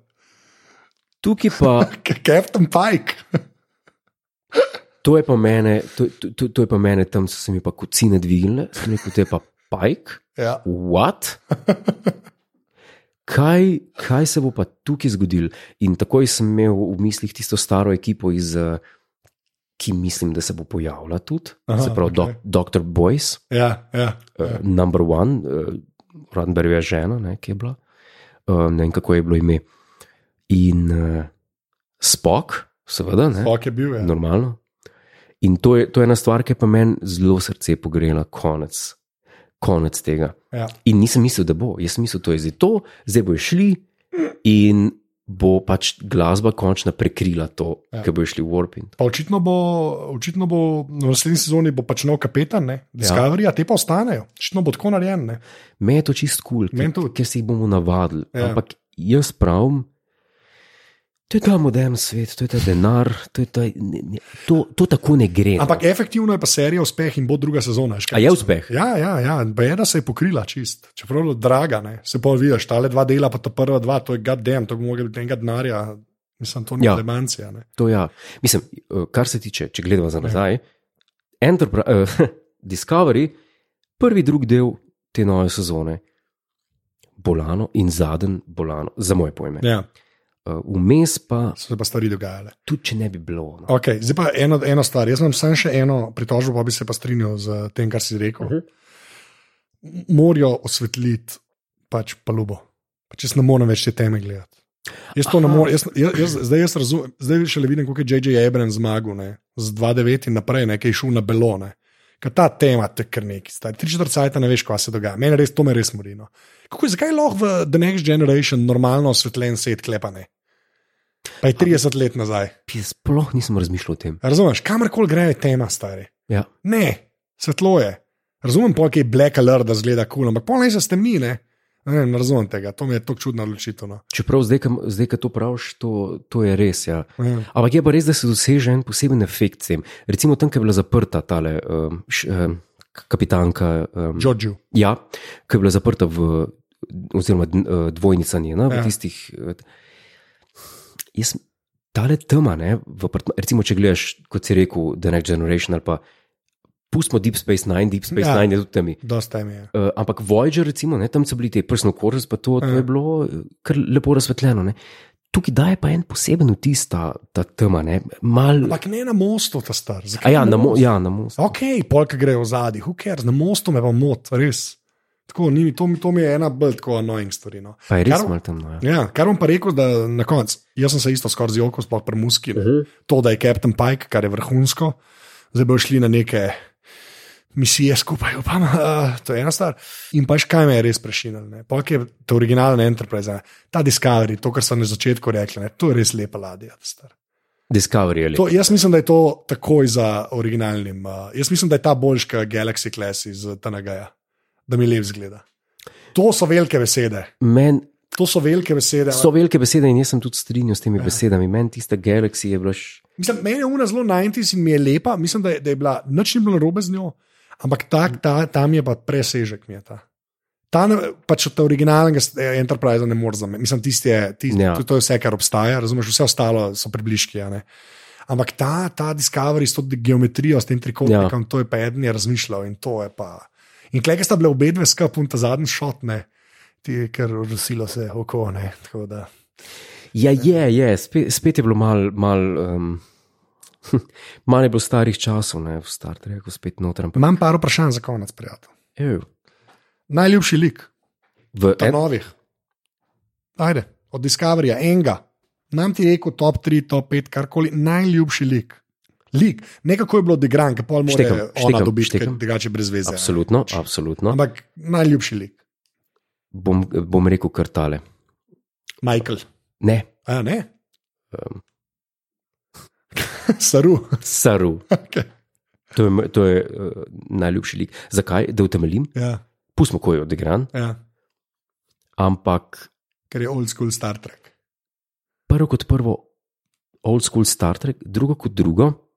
[SPEAKER 1] tukaj pa,
[SPEAKER 2] Captain Pike.
[SPEAKER 1] to je pa mene, to, to, to, to je pa mene, tam so se mi pa kocine dvignile, sem rekel, to je pa pajk,
[SPEAKER 2] Ja.
[SPEAKER 1] what? Kaj, kaj se bo pa tukaj zgodilo? In takoj sem imel v mislih tisto staro ekipo, iz, eh, ki mislim, da se bo pojavila tudi,
[SPEAKER 2] Aha,
[SPEAKER 1] se pravi, okay. Dr. Boyce,
[SPEAKER 2] Ja, ja.
[SPEAKER 1] uh, number one, uh, Rodberjeva žena, ne, ki je bila, uh, ne vem kako je bilo ime. In uh, Spok, seveda, ne,
[SPEAKER 2] Spok je bil. Ja.
[SPEAKER 1] normalno. In to je, to je ena stvar, ki je pa meni zelo srce pogrela, konec, konec tega.
[SPEAKER 2] Ja.
[SPEAKER 1] In nisem mislil, da bo, jaz sem mislil, da je zdaj to, zdaj bojo šli in bo pač glasba končno prekrila to,
[SPEAKER 2] Ja.
[SPEAKER 1] ki bo šli v Warping.
[SPEAKER 2] Pa očitno bo, očitno bo v naslednji sezoni bo pač nov kapetan, ne? Discovery, ja. te pa ostanejo. Očitno bo tako narejen. Ne?
[SPEAKER 1] Meni je to čist kul, cool, ker,
[SPEAKER 2] tudi.
[SPEAKER 1] ker se jih bomo navadili.
[SPEAKER 2] Ja.
[SPEAKER 1] Ampak jaz pravim, to je ta modern svet, to je ta denar, to, je ta, ne, ne, to, to tako ne gre. no.
[SPEAKER 2] Ampak efektivno je pa serija uspeh in bo druga sezona. veš, kaj
[SPEAKER 1] A je uspeh?
[SPEAKER 2] Ja, ja, ja. Da se je pokrila čist. Čeprav je draga, ne? se pa vidiš, ta le dva dela, pa ta prva dva, to je goddamn, to bi mogli biti enega denarja. Mislim, to ni ja.
[SPEAKER 1] Ja.
[SPEAKER 2] demancija. Ne?
[SPEAKER 1] To ja. Mislim, eh, kar se tiče, če gledamo za nazaj, Enterpri- uh, Discovery, prvi, drugi del te nove sezone, bolano in zadnji bolano, za moje pojme.
[SPEAKER 2] Ja,
[SPEAKER 1] Vmes pa,
[SPEAKER 2] so se pa stvari dogajale.
[SPEAKER 1] tudi če ne bi bilo. No.
[SPEAKER 2] Okay, zdaj pa eno, eno stvar. Jaz imam samo še eno pritožbo, pa bi se pa strinjal z tem, kar si rekel. Uh
[SPEAKER 1] Mhm.
[SPEAKER 2] -huh. Morajo osvetliti pač palubo. Pač jaz ne morem več te teme gledati. Jaz to ne
[SPEAKER 1] Aha.
[SPEAKER 2] morem, jaz, jaz, jaz, zdaj jaz razumem, zdaj šele vidim, kako je J.J. Abrams zmagal, ne, z 2-9 in naprej, ne, ki je šel na belone. Ker ta tema te kar neki, stari. Tri četrt sajta ne veš, kaj se dogaja. Mene res, to me res mori. No. Kako je, zakaj je lahko v The Next Generation normalno osvetljen svet klepane? Pa je 30 let nazaj.
[SPEAKER 1] Sploh nisem razmišljal o tem.
[SPEAKER 2] Razumeš, kamorkoli gre, je tema, stari.
[SPEAKER 1] Ja.
[SPEAKER 2] Ne, svetlo je. Razumem, ki je black alert, da zgleda kul, cool, ampak pol naj se stemi, ne. Ne, ne razumem tega, to mi je tako čudno odločitev. No.
[SPEAKER 1] Čeprav zdaj, ko- zdaj ko to praviš, to, to je res. Ja.
[SPEAKER 2] Ja.
[SPEAKER 1] Ampak je pa res, da se doseže en poseben efekt s tem. Recimo tam, ki je bila zaprta tale um, um, kapitanka. Um, ja, ki je bila zaprta v, oziroma eh, dvojnica njena,
[SPEAKER 2] Ja.
[SPEAKER 1] v tistih. eh, Jaz, tale tema, ne, v, recimo, če gledaš, kot si rekel, The Next Generation ali pa. Pustimo Deep Space Nine, Deep Space
[SPEAKER 2] Ja.
[SPEAKER 1] ja. Nine je tudi tam.
[SPEAKER 2] Dosta mi je.
[SPEAKER 1] Uh, ampak Voyager, recimo, ne, tam so bili ti personal quarters, pa to, to
[SPEAKER 2] Ja.
[SPEAKER 1] je bilo eh, kar lepo razsvetljeno. Ne. Tukaj daje pa en poseben vtis ta, ta tema, ne, mal.
[SPEAKER 2] Ampak ne na mostu, ta star. Zakaj
[SPEAKER 1] ja, na, mo, ja, na most.
[SPEAKER 2] Ok, polk grejo v zadnji, who cares, na mostu me pa mot, res. Tako, ni, mi- to, to mi je ena bolj tako annoying stvari. No.
[SPEAKER 1] Pa je res malo temno. Ja.
[SPEAKER 2] Ja, kar bom pa rekel, da na koncu, jaz sem se isto skoraj zjokal, sploh pri Muski, uh -huh. to, da je Captain Pike, kar je vrhunsko, zdaj bojo šli na neke misije skupaj, upam, uh, to je ena stvar. In pa še kaj me je res prešinilo, polk je to originalna Enterprise, ne, ta Discovery, to, kar so na začetku rekli, ne, to je res lepa ladja. star.
[SPEAKER 1] Discovery je lepo.
[SPEAKER 2] To, jaz mislim, da je to takoj za originalnim. Uh, jaz mislim, da je ta boljši kot Galaxy Class iz TNG-ja, da mi lep zgleda. To so velike besede.
[SPEAKER 1] Men
[SPEAKER 2] To so velike besede.
[SPEAKER 1] so velike besede in jaz sem tudi strinjal s temi ja. besedami. Meni tista Galaxy je bila. š-
[SPEAKER 2] Mislim, meni je una zelo 90 in mi je lepa, mislim, da je, da je bila nič ni bilo narobe z njo, ampak ta, ta, tam je pa presežek. mi je Ta, ta pač od originalnega s- eh, Enterprise ne moreš zamenjati. Mislim, tisti je, tisti, ja. To, to je vse, kar obstaja, razumeš, vse ostalo so približki. Ampak ta, ta Discovery s to geometrijo, s tem trikotnikom, ja. to je pa eden je razmišljal in to je pa. In klej, sta bile obe dve skupaj, ta zadnji šot, ne, ti, ker rosilo se oko. Ne, da.
[SPEAKER 1] Ja, je, je. Spet, spet je bilo malo. Mal, um, Malo je bilo starih časov, ne, v Star Treku, spet noter. ampak-
[SPEAKER 2] Imam par vprašanj za konec, prijatelj.
[SPEAKER 1] Ev,
[SPEAKER 2] Najljubši lik.
[SPEAKER 1] V en,
[SPEAKER 2] novih. Ajde, od Discoveryja, enega. Nam ti rekel top 3, top 5, karkoli, najljubši lik. Lik, nekako je bilo odigran, ki pol mora
[SPEAKER 1] Štekam,
[SPEAKER 2] ona
[SPEAKER 1] štekam,
[SPEAKER 2] dobiti,
[SPEAKER 1] štekam.
[SPEAKER 2] drugače brez veze.
[SPEAKER 1] absolutno, absolutno.
[SPEAKER 2] Ampak najljubši lik,
[SPEAKER 1] Bom, bom rekel kar tale.
[SPEAKER 2] Michael.
[SPEAKER 1] Ne,
[SPEAKER 2] A ne?
[SPEAKER 1] um,
[SPEAKER 2] Saru.
[SPEAKER 1] Saru.
[SPEAKER 2] okay.
[SPEAKER 1] To je, to je uh, najljubši lik. Zakaj? Da utemeljim.
[SPEAKER 2] ja,
[SPEAKER 1] Pustimo, ko je odigran.
[SPEAKER 2] ja,
[SPEAKER 1] Ampak
[SPEAKER 2] ker je old school Star Trek.
[SPEAKER 1] prvo kot prvo, old school Star Trek, drugo kot drugo,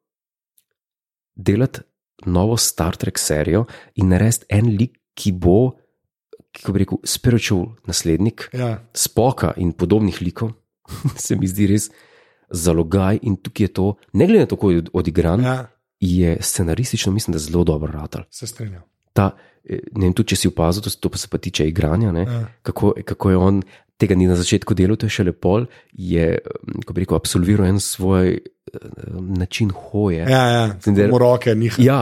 [SPEAKER 1] delati novo Star Trek serijo in narediti en lik, ki bo, kako bi rekel, spiritual naslednik
[SPEAKER 2] Ja,
[SPEAKER 1] spoka in podobnih likov, se mi zdi res zalogaj. In tukaj je to, ne glede na to, kako je odigran, ja. je scenaristično, mislim, da zelo dobro ratal.
[SPEAKER 2] se strinjam.
[SPEAKER 1] Ta, eh, ne vem, tudi če si opazil, to, to pa se pa tiče igranja, ne,
[SPEAKER 2] Ja.
[SPEAKER 1] kako, kako je on. Tega ni na začetku delal, to je šele pol, je, kako bi rekel, absolviral en svoj eh, način hoje.
[SPEAKER 2] Ja, ja,
[SPEAKER 1] Sem
[SPEAKER 2] mu roke nihče.
[SPEAKER 1] Ja,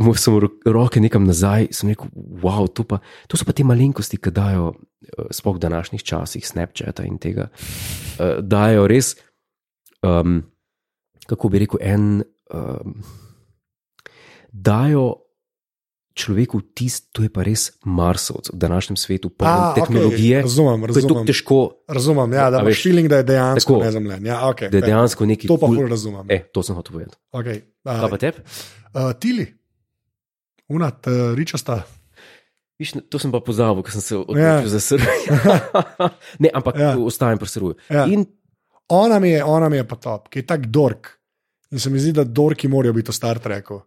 [SPEAKER 1] mu sem ro- roke nekam nazaj, sem rekel, wow, to, pa, to so pa te malenkosti, ki dajo, eh, v današnjih časih, Snapchata in tega, eh, dajo res, um, kako bi rekel, en, um, dajo človeku vtis, to je pa res Marsovc v današnjem svetu,
[SPEAKER 2] A,
[SPEAKER 1] poln
[SPEAKER 2] okej,
[SPEAKER 1] tehnologije.
[SPEAKER 2] razumem,
[SPEAKER 1] To je tako
[SPEAKER 2] razumem.
[SPEAKER 1] težko,
[SPEAKER 2] Razumem, ja, da imaš feeling, da je dejansko
[SPEAKER 1] tako.
[SPEAKER 2] nezemljen. Ja, okay,
[SPEAKER 1] da je dejansko neki.
[SPEAKER 2] To pa bolj razumem.
[SPEAKER 1] E, to sem hotel povedati.
[SPEAKER 2] Okay.
[SPEAKER 1] Kaj pa tebi?
[SPEAKER 2] uh, tili, unat, uh, ričasta.
[SPEAKER 1] Viš, to sem pa pozabil, ker sem se
[SPEAKER 2] Ja.
[SPEAKER 1] odločil za srbijo. ne, ampak
[SPEAKER 2] Ja.
[SPEAKER 1] ja. ostajam pri srbijo.
[SPEAKER 2] Ja.
[SPEAKER 1] In
[SPEAKER 2] Ona mi je, ona mi je pa top, ki je tak dork. In se mi zdi, da dorki morajo biti v Star Treku.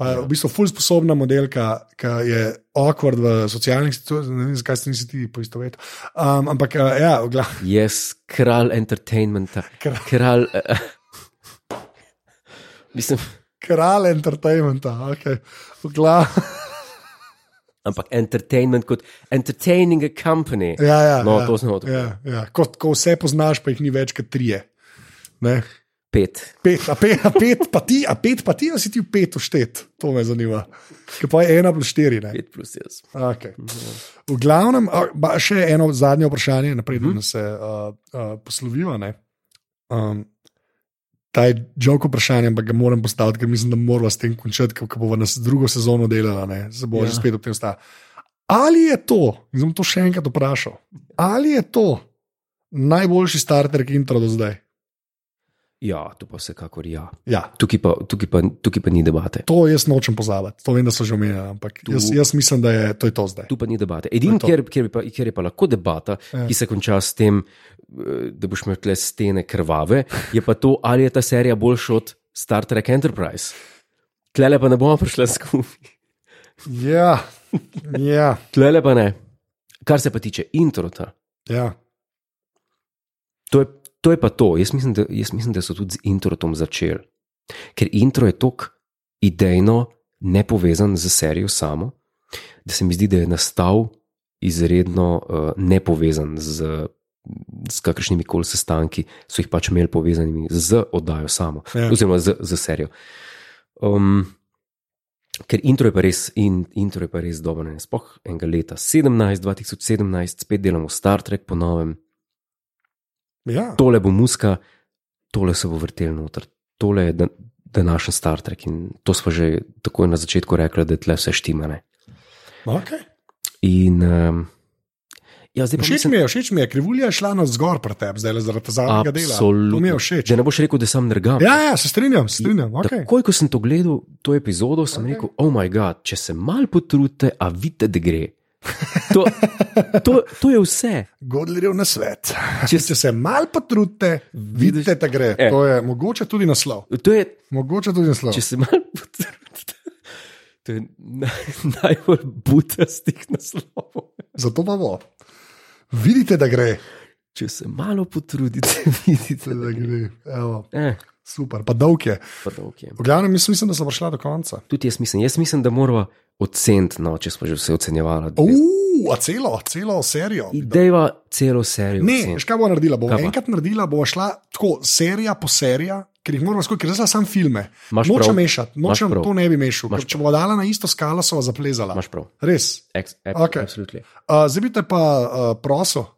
[SPEAKER 2] Pa je
[SPEAKER 1] Ja.
[SPEAKER 2] v bistvu ful sposobna modelka, ki je awkward v socialnih situacijah, ne vem, zakaj se nisi ti poistovetil. Um, ampak uh, ja, v glavnem.
[SPEAKER 1] jaz, kralj entertainmenta,
[SPEAKER 2] Kralj.
[SPEAKER 1] kralj. Uh, mislim,
[SPEAKER 2] Kralj entertainmenta, okay. v glavnem.
[SPEAKER 1] ampak entertainment kot entertaining a company.
[SPEAKER 2] Ja, ja,
[SPEAKER 1] No,
[SPEAKER 2] ja,
[SPEAKER 1] to sem hotel
[SPEAKER 2] ja, ja. Ko, ko vse poznaš, pa jih ni več kot trije. Ne?
[SPEAKER 1] Pet.
[SPEAKER 2] Pet, a, pet, a pet, pa ti, a pet, pa ti, a si ti v pet uštet, to me zanima. Ker pa je ena plus štiri. Ne?
[SPEAKER 1] Pet plus jaz.
[SPEAKER 2] Okay. V glavnem, a, še eno zadnje vprašanje, naprej,
[SPEAKER 1] Mhm.
[SPEAKER 2] da se uh, uh, poslovijo. ne. Um, ta je jok vprašanje, ampak ga moram postaviti, ker mislim, da moramo s tem končati, ko bomo nas drugo sezono delali, se bo
[SPEAKER 1] Ja.
[SPEAKER 2] že spet ob tem stala. Ali je to, in bom to še enkrat vprašal, ali je to najboljši starter intro do zdaj?
[SPEAKER 1] Ja, to pa vsekakor ja.
[SPEAKER 2] Ja,
[SPEAKER 1] Tukaj pa, tukaj pa, tukaj pa ni debate.
[SPEAKER 2] to jaz nočem pozabiti, to vem, da so že omenjali, ampak
[SPEAKER 1] Tu-
[SPEAKER 2] jaz, jaz mislim, da je to, je to zdaj.
[SPEAKER 1] Tu pa ni debate.
[SPEAKER 2] Je to.
[SPEAKER 1] kjer, kjer, je pa- kjer je pa lahko debata,
[SPEAKER 2] Ja.
[SPEAKER 1] ki se konča s tem, eh, da boš imel tle stene krvave, je pa to, ali je ta serija boljša od Star Trek Enterprise. Tlele pa ne bomo prišli skupaj.
[SPEAKER 2] Ja, ja,
[SPEAKER 1] Tlele pa ne. Kar se pa tiče introta,
[SPEAKER 2] ja.
[SPEAKER 1] to je, to je pa to. Jaz mislim, da, jaz mislim, da so tudi z introtom začeli. Ker intro je tako idejno nepovezan z serijo samo, da se mi zdi, da je nastal izredno uh, nepovezan z, z kakršnimi koli sestanki, so jih pač imeli povezanimi z oddajo samo,
[SPEAKER 2] Ja.
[SPEAKER 1] oziroma z, z serijo. Um, ker intro je pa res, in, intro je pa res dobro, ne spoh enega leta, 17, 2017, spet delamo Star Trek po novem,
[SPEAKER 2] ja.
[SPEAKER 1] tole bo muska, tole se bo vrtel noter, tole je dan- današnji Star Trek in to smo že takoj na začetku rekli, da je tle vse štimane.
[SPEAKER 2] Okay.
[SPEAKER 1] In um, ja, zdaj
[SPEAKER 2] Všeč mi je, všeč mi je, krivulja je šla na zgor pri tebi, zdaj zaradi zadnjega dela. To mi je všeč.
[SPEAKER 1] Da ne boš rekel, da sem nergam.
[SPEAKER 2] Ja, ja, se strinjam, se strinjam. Okay.
[SPEAKER 1] Takoj, ko sem to gledal, to epizodo, sem okay. rekel: Oh, moj bog, če se mal potrudite, a vidite, da gre. To, to, to je vse.
[SPEAKER 2] Godlerjev na svet.
[SPEAKER 1] Če
[SPEAKER 2] Če, se mal potrudite, vidite, da gre.
[SPEAKER 1] E.
[SPEAKER 2] To je mogoče tudi naslov.
[SPEAKER 1] To je,
[SPEAKER 2] Mogoče tudi naslov.
[SPEAKER 1] če se mal potrudite. To je naj, najbolj butastih naslovov.
[SPEAKER 2] Zato pa bo. Vidite, da gre.
[SPEAKER 1] Če se malo potrudite, vidite,
[SPEAKER 2] Da gre. Evo,
[SPEAKER 1] Eh,
[SPEAKER 2] super, pa dolg je.
[SPEAKER 1] pa to, okay.
[SPEAKER 2] V glavnem, jaz mislim, da smo prišli do konca.
[SPEAKER 1] Tudi jaz mislim, jaz mislim, da moramo oceniti, no, če smo že vse ocenjevali.
[SPEAKER 2] Uf, a celo, celo serijo.
[SPEAKER 1] Idejva celo serijo.
[SPEAKER 2] Ne, veš kaj bo naredila? Bo
[SPEAKER 1] Kaj pa?
[SPEAKER 2] enkrat naredila, bo šla tako serija po serija, ker jih moramo skozi, ker zdaj samo filme. Nočem mešati, nočem to ne bi mešal. Če bo dala na isto skalo, so zaplezala. Res.
[SPEAKER 1] Ex,
[SPEAKER 2] Okej.
[SPEAKER 1] okay. Absolutno.
[SPEAKER 2] Uh, zdaj bi te pa uh, prosil.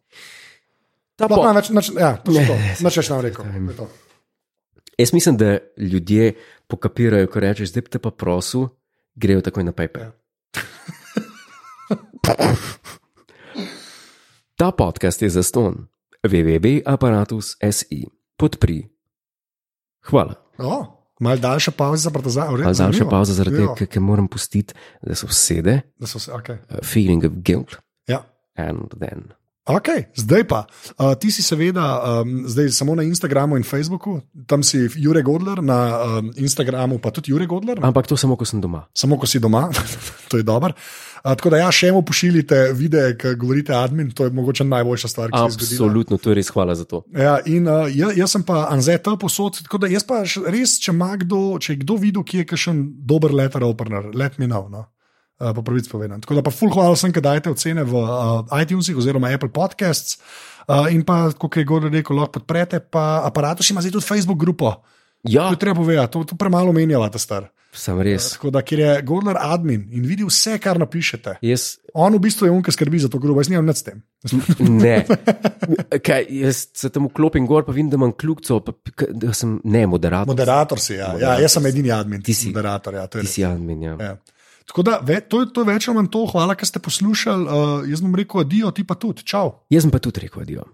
[SPEAKER 1] Ta
[SPEAKER 2] ne več, nič, ja, to je to. Nič več nam rekel.
[SPEAKER 1] Jaz mislim, da ljudje pokapirajo, ko rečeš, zdaj te pa prosil, grejo takoj na PayPal.
[SPEAKER 2] Ja.
[SPEAKER 1] Ta podcast je zaston. www.apparatus.si podpri. Hvala.
[SPEAKER 2] Oh, Mal daljša pauza za.
[SPEAKER 1] Malo daljša pauza zaradi tega, ker- moram pustiti, da so vsede,
[SPEAKER 2] Da so se, okay.
[SPEAKER 1] uh, feeling of guilt,
[SPEAKER 2] ja.
[SPEAKER 1] and then.
[SPEAKER 2] Ok, zdaj pa. Uh, ti si seveda um, zdaj samo na Instagramu in Facebooku, tam si Jurek Godler, na um, Instagramu pa tudi Jurek Godler?
[SPEAKER 1] Ampak to samo, ko sem doma.
[SPEAKER 2] samo ko si doma, to je dobro. Uh, tako da ja, še mu pošiljite videe, ki govorite admin, to je mogoče najboljša stvar, ki se je zgodila.
[SPEAKER 1] Absolutno, to je res hvala za to.
[SPEAKER 2] Ja, in uh, jaz, jaz sem pa Anzeta posod, tako da jaz pa res, če ima kdo, če je kdo videl, ki je kakšen dober letter opener, let me know. No? Uh, po pravici povedano. Tako da pa ful hvala vsem, ki dajete ocene v uh, iTunesih oziroma Apple Podcasts. Uh, in pa, kot je Gordon rekel, lahko podprete, pa aparatus ima zdaj tudi Facebook grupo.
[SPEAKER 1] Ja,
[SPEAKER 2] To je treba povedati, to, to premalo menjava ta star.
[SPEAKER 1] sem res.
[SPEAKER 2] Tako da, ker je Gordon admin in vidi vse, kar napišete.
[SPEAKER 1] Jaz
[SPEAKER 2] On v bistvu je on, ki skrbi za to grupo, jaz nimam s tem.
[SPEAKER 1] Ne. Kaj, jaz se tam vklopim gor, pa vidim, da imam kljubco, da sem ne moderator.
[SPEAKER 2] Moderator si, ja. ja
[SPEAKER 1] Moderator
[SPEAKER 2] jaz sem edini admin,
[SPEAKER 1] Ti si-
[SPEAKER 2] moderator. Ja,
[SPEAKER 1] Ti si admin. Ja.
[SPEAKER 2] Ja. Tako da ve, to, to je več ali manj to, hvala, ker ste poslušali. Uh, jaz bom rekel, adijo, ti pa tudi, čau.
[SPEAKER 1] Jaz sem pa tudi rekel, adijo.